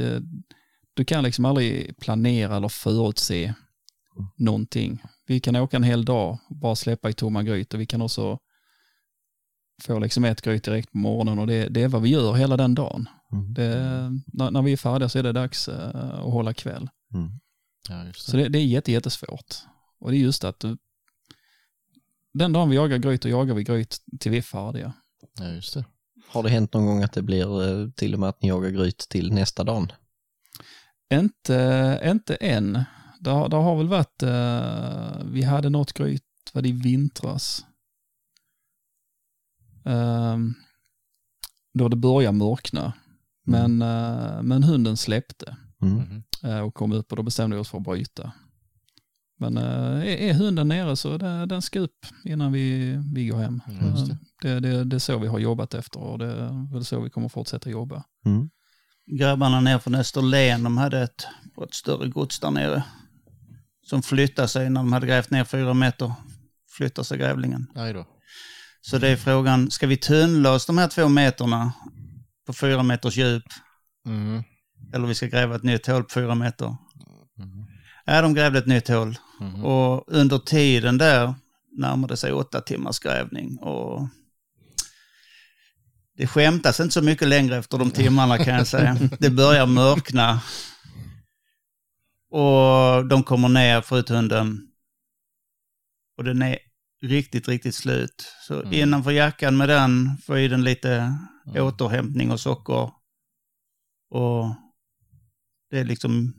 Du kan liksom aldrig planera eller förutse någonting. Vi kan åka en hel dag och bara släppa i tomma gryt och vi kan också få liksom ett gryt direkt på morgonen och det, det är vad vi gör hela den dagen. Mm. Det, när, när vi är färdiga så är det dags eh, att hålla kväll. Mm. Ja, just det. Så det, det är jätte, jättesvårt. Och det är just att du, den dagen vi jagar gryt, då jagar vi gryt till vi är färdiga. Ja, just det. Har det hänt någon gång att det blir eh, till och med att ni jagar gryt till nästa dag? Inte, inte än. Det har, det har väl varit, eh, vi hade något gryt, var det i vintras? Ehm, då det började mörkna. Men, eh, men hunden släppte Mm. Mhm. eh, och kom upp och då bestämde vi oss för att bryta. Men eh, är, är hunden nere så det, den ska upp innan vi, vi går hem. Just det. Det, det, det är så vi har jobbat efter och det är väl så vi kommer fortsätta jobba. Mm. Grabbarna ner från Österlen, de hade ett, ett större gods där nere. Som flyttade sig när de hade grävt ner fyra meter. Flyttar sig grävlingen. Nej då. Så det är frågan, ska vi tunnla oss de här två meterna på fyra meters djup? Mm. Eller vi ska gräva ett nytt hål på fyra meter? Mm. Ja, de grävde ett nytt hål. Mhm. Och under tiden där närmade sig åtta timmars grävning. Och det skämtas inte så mycket längre efter de timmarna kan jag säga. Det börjar mörkna. Och de kommer ner, skjuthunden. Och den är riktigt, riktigt slut. Så Mm. innanför jackan med den, få i den lite Mm. återhämtning och socker. Och det är liksom...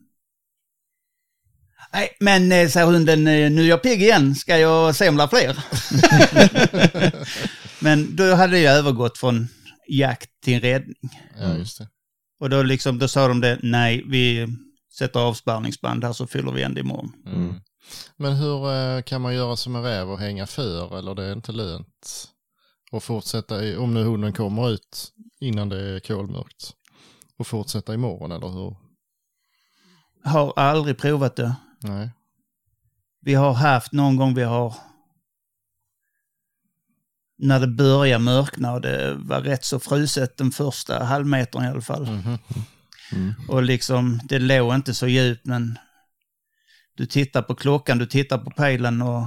Nej, men eh, säger hunden, eh, nu är jag pigg igen, ska jag semla fler? men då hade jag övergått från jakt till räddning. Ja, just det. Och då, liksom, då sa de det, nej, vi sätter avspärrningsband här så fyller vi igen det imorgon. Mm. Men hur eh, kan man göra som en räv och hänga för eller det är inte lönt? Och fortsätta, om nu hunden kommer ut innan det är kolmörkt. Och fortsätta imorgon eller hur? Har aldrig provat det. Nej. Vi har haft någon gång vi har när det börjar mörkna och det var rätt så fruset den första halvmetern i alla fall. Mhm. Mm. Och liksom, det låg inte så djupt men du tittar på klockan, du tittar på pejlen och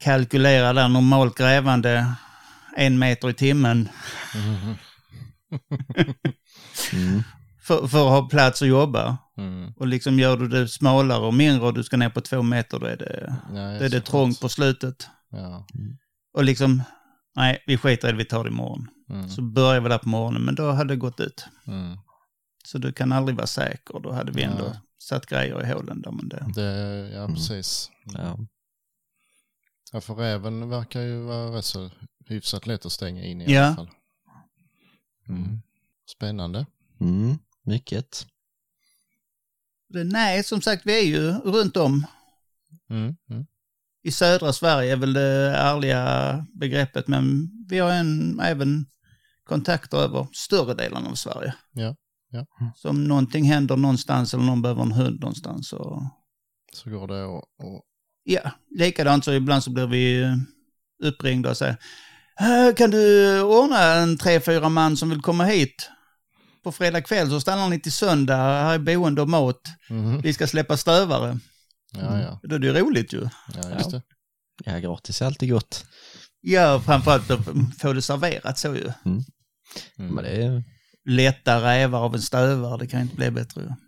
kalkylerar där normalt grävande en meter i timmen. Mm. för, för att ha plats att jobba. Mm. Och liksom gör du det smalare och mindre och du ska ner på två meter, då är det, Ja, då är det trångt på slutet. Ja. Och liksom, nej, vi skiter i det, vi tar det imorgon. Mm. Så börjar vi där på morgonen, men då hade det gått ut. Mm. Så du kan aldrig vara säker. Då hade vi ändå Ja. Satt grejer i hålen där. Men det, Det, ja, Mm. precis. Ja. Ja, för räven verkar ju vara rätt så hyfsat lätt att stänga in i Ja. alla fall. Mm. Spännande. Mm. Mycket. nej, som sagt, vi är ju runt om. Mm. Mm. I södra Sverige är väl det ärliga begreppet, men vi har en, även kontakter över större delen av Sverige. Ja, ja. Så om någonting händer någonstans eller någon behöver en hund någonstans så Så går det och, och Ja, likadant så ibland så blir vi uppringda och säger "Eh, Kan du ordna en tre, fyra man som vill komma hit? På fredag kväll så stannar ni till söndag, här är boende och mat. Mhm. Vi ska släppa stövare. Ja, ja. Då är det ju roligt ju. ja, just det. Ja, gratis är alltid gott. Ja, framförallt att få det serverat så ju. Mm. Men det är... Lätta rävar av en stövare, det kan inte bli bättre.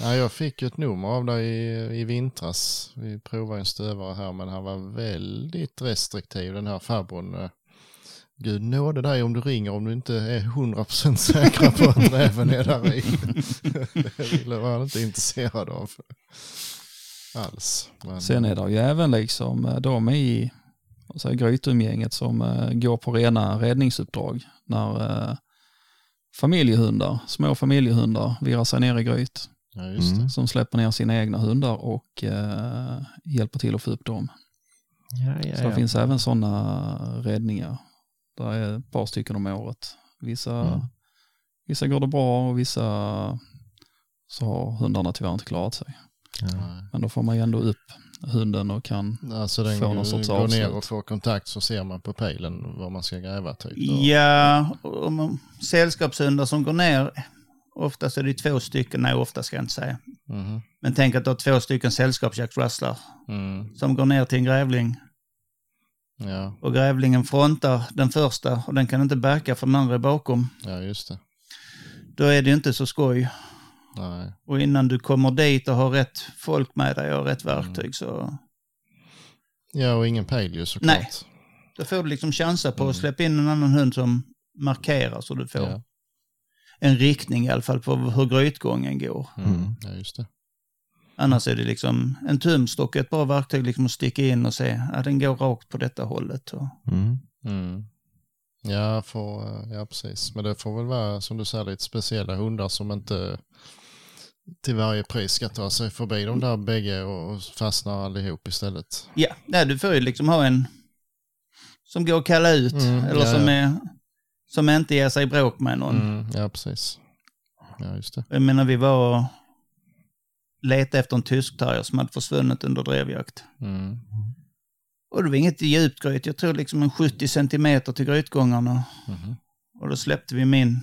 Ja, jag fick ju ett nummer av dig i, i vintras. Vi provade en stövare här men han var väldigt restriktiv den här farbrorn. Eh, Gud nåde dig om du ringer om du inte är 100% säkra på att räven är där i. Det var han inte intresserad av alls. Men, Sen är det ju även liksom eh, de i säger, grytumgänget som eh, går på rena räddningsuppdrag. När eh, familjehundar, små familjehundar virrar sig ner i gryt. Ja, just det. Mm. Som släpper ner sina egna hundar och eh, hjälper till att få upp dem. Ja, ja, Så det ja. finns även sådana räddningar. Det är ett par stycken om året. Vissa, Mm. vissa går det bra och vissa så har hundarna tyvärr inte klarat sig. Men då får man ju ändå upp hunden och kan... Alltså den Får någon går, sorts går ner avslut. och får kontakt så ser man på pejlen vad man ska gräva typ. Och- Ja, och man- sällskapshundar som går ner, oftast är det två stycken, nej ofta ska jag inte säga. Mhm. Men tänk att du har två stycken sällskapsjaktrusslar Mm. som går ner till en grävling Ja, och grävlingen frontar den första och den kan inte backa för den andra är bakom. ja, just det. Då är det inte så skoj. Nej. Och innan du kommer dit och har rätt folk med dig och rätt verktyg så Ja, och ingen pejl ju såklart. Nej. då får du liksom chansa på att släppa in en annan hund som markerar så du får Ja. en riktning i alla fall på hur grytgången går. Mm. Mm. ja, just det. Annars är det liksom en tumstock, ett bra verktyg liksom att sticka in och se att den går rakt på detta hållet. Och, Mm. Mm. Ja, får, ja, precis. Men det får väl vara, som du säger, lite speciella hundar som inte till varje pris ska ta sig förbi de där bägge och fastnar allihop istället. ja, nej, du får ju liksom ha en som går att kalla ut Mm, eller ja, som, ja. är, som inte ger sig bråk med någon. Mm. Ja, precis. Ja, just det. Jag menar, vi var och letade efter en tyskterrier som hade försvunnit under drevjakt. Mm. Och det var inget djupt gryt, jag tror liksom en 70 centimeter till grytgångarna. Mhm. Och då släppte vi min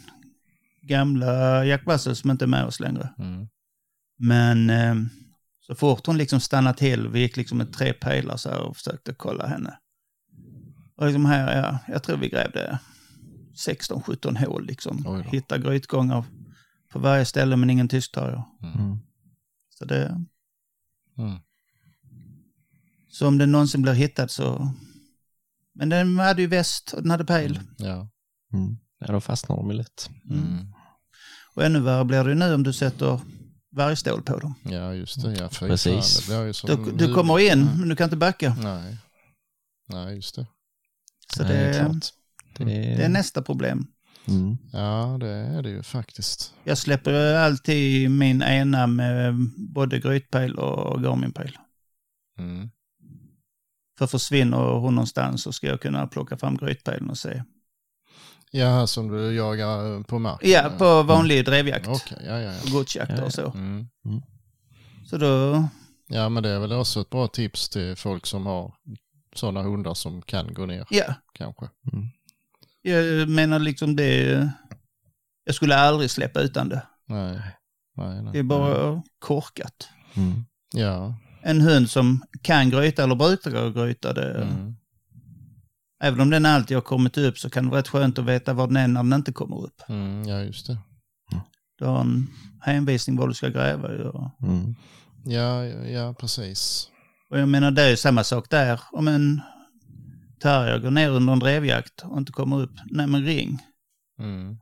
gamla Jack Russell som inte är med oss längre. Mm. Men eh, så fort hon liksom stannade till, vi gick liksom med tre pejlar så här och försökte kolla henne. Och liksom här, ja, jag tror vi grävde 16-17 hål liksom. Oj. Hitta grytgångar på varje ställe men ingen tyskterrier. Mm. Så det, Mm. så om den någonsin blir hittad så... Men den hade ju väst och den hade pejl. Ja. Mm. Ja, då fastnar de ju lätt. Mm. Och ännu värre blir det nu om du sätter vargstål på dem. ja, just det. Ja, Precis. Det Du, du kommer in, men du kan inte backa. Nej. Nej, just det. Så Nej, det, är. Det är, det är nästa problem. Mm. Ja, det är det ju faktiskt. Jag släpper alltid min ena med både grytpejl och garminpejl. Mm. För försvinner hon någonstans så ska jag kunna plocka fram grytpejlen och se. Ja, som du jagar på marken? Ja, på vanlig drevjakt. Okej, ja, ja, ja. Godsjakt Ja, ja. och så. Mm. Så då, Ja, men det är väl också ett bra tips till folk som har sådana hundar som kan gå ner, ja. kanske. Jag menar liksom det... Jag skulle aldrig släppa utan det. Nej, nej, nej. Det är bara korkat. Mm. Ja. En hund som kan gryta eller brukar gryta, det, Mm. Även om den alltid har kommit upp så kan det vara rätt skönt att veta var den är när den inte kommer upp. Mm, ja, just det. Du har en hänvisning var du ska gräva. Och- Mm. Ja, ja, ja, precis. Och jag menar det är ju samma sak där. Om en terrier går ner under en drevjakt och inte kommer upp, nej men ring. Mm.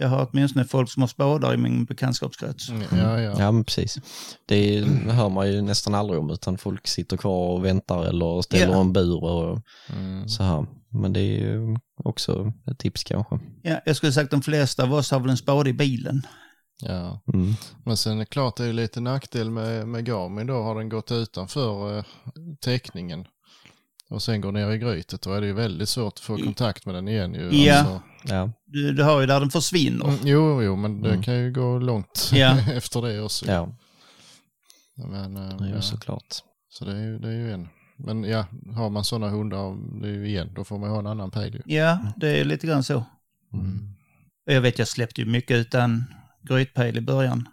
Jag har åtminstone folk som har spadar i min bekantskapskrets. Mm, Ja, ja. Ja, men precis. Det hör man ju nästan aldrig om, utan folk sitter kvar och väntar eller ställer Ja. en bur och Mm. så här. Men det är ju också ett tips kanske. Ja, jag skulle sagt de flesta av oss har väl en spade i bilen. ja. Mm. Men sen är det klart det är lite nackdel med, med Garmin då. Har den gått utanför eh, täckningen och sen går ner i grytet då är det ju väldigt svårt att få I- kontakt med den igen ju. Ja. Alltså, Ja, Du, du har ju där den försvinner. mm, jo, jo, men det Mm. kan ju gå långt Ja. efter det också. ja, Men, eh, är ju ja. såklart. Så det är, ju, det är ju en. Men ja, har man sådana hundar, det är ju igen, då får man ha en annan pejl ju. Ja, det är lite grann så. Mm. Och Jag vet, jag släppte ju mycket utan grytpejl i början.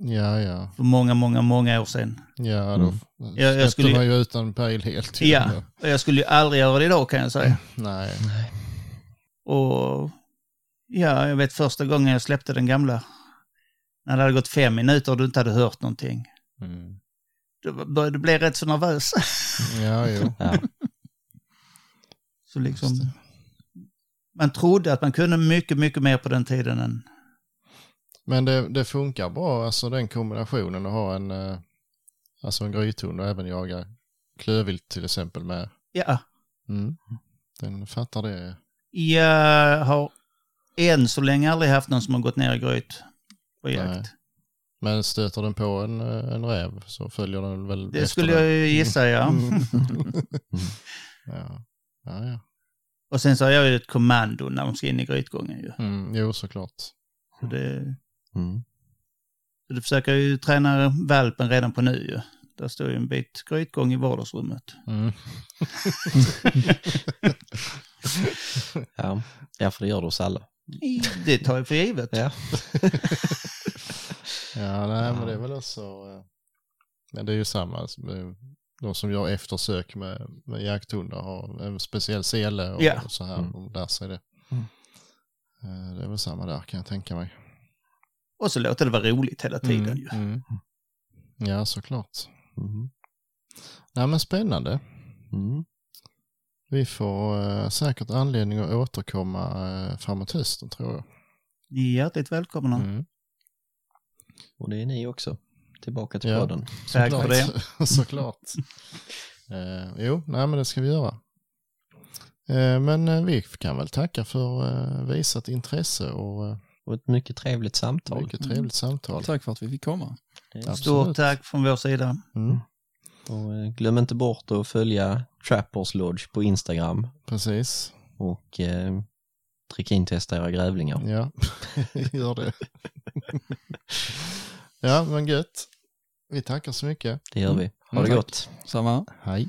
Ja, ja. För många, många, många år sedan. Ja, då Mm. Jag- jag skulle- man ju utan pejl helt. Ja, och jag skulle ju aldrig göra det idag kan jag säga. Nej. Och ja, jag vet första gången jag släppte den gamla. När det hade gått fem minuter och du inte hade hört någonting. Mm. Då började du bli rätt så nervös. Ja, jo. Ja. Så liksom, man trodde att man kunde mycket, mycket mer på den tiden än... Men det, det funkar bra, alltså den kombinationen att ha en, eh, alltså en grythund och även jaga klövvilt till exempel med. Ja, Mm. Den fattar det. jag har än så länge aldrig haft någon som har gått ner i gryt på jakt. Nej. Men stöter den på en, eh, en räv så följer den väl Det efter skulle den. jag ju gissa, ja. Mm. ja. Ja, ja. Och sen så har jag ju ett kommando när de ska in i grytgången ju. Mm, jo, såklart. Så det. Du försöker ju träna valpen redan på nu ju. Där står ju en bit grytgång i vardagsrummet. Mm. Ja, ja för det gör det hos alla. Det tar jag för givet. Ja. Ja, nej, men det är väl också... eh, Men det är ju samma. som, eh, De som gör eftersök med, med jakthundar har en speciell sele och, Ja. och så här. Mm. De lär sig det. Mm. Eh, Det är väl samma där kan jag tänka mig. Och så låter det vara roligt hela tiden Mm, ju. mm. Ja, såklart. Mm. Nej, men spännande. Mm. Vi får eh, säkert anledning att återkomma eh, framåt hösten tror jag. Ni är hjärtligt välkomna. Mm. Och det är ni också. Tillbaka till Ja. podden. Tack för det. Såklart. Eh, jo, nej men det ska vi göra. Eh, men eh, vi kan väl tacka för eh, visat intresse och Och ett mycket trevligt samtal. mycket trevligt samtal. Tack för att vi fick komma. Det Absolut. Stort tack från vår sida. Mm, Och eh, glöm inte bort att följa Trappers Lodge på Instagram precis. och eh, trikintesta era grävlingar. Ja, gör det. ja, men gött. Vi tackar så mycket. Det gör vi. Ha det Mm, tack. gott. Samma. Hej.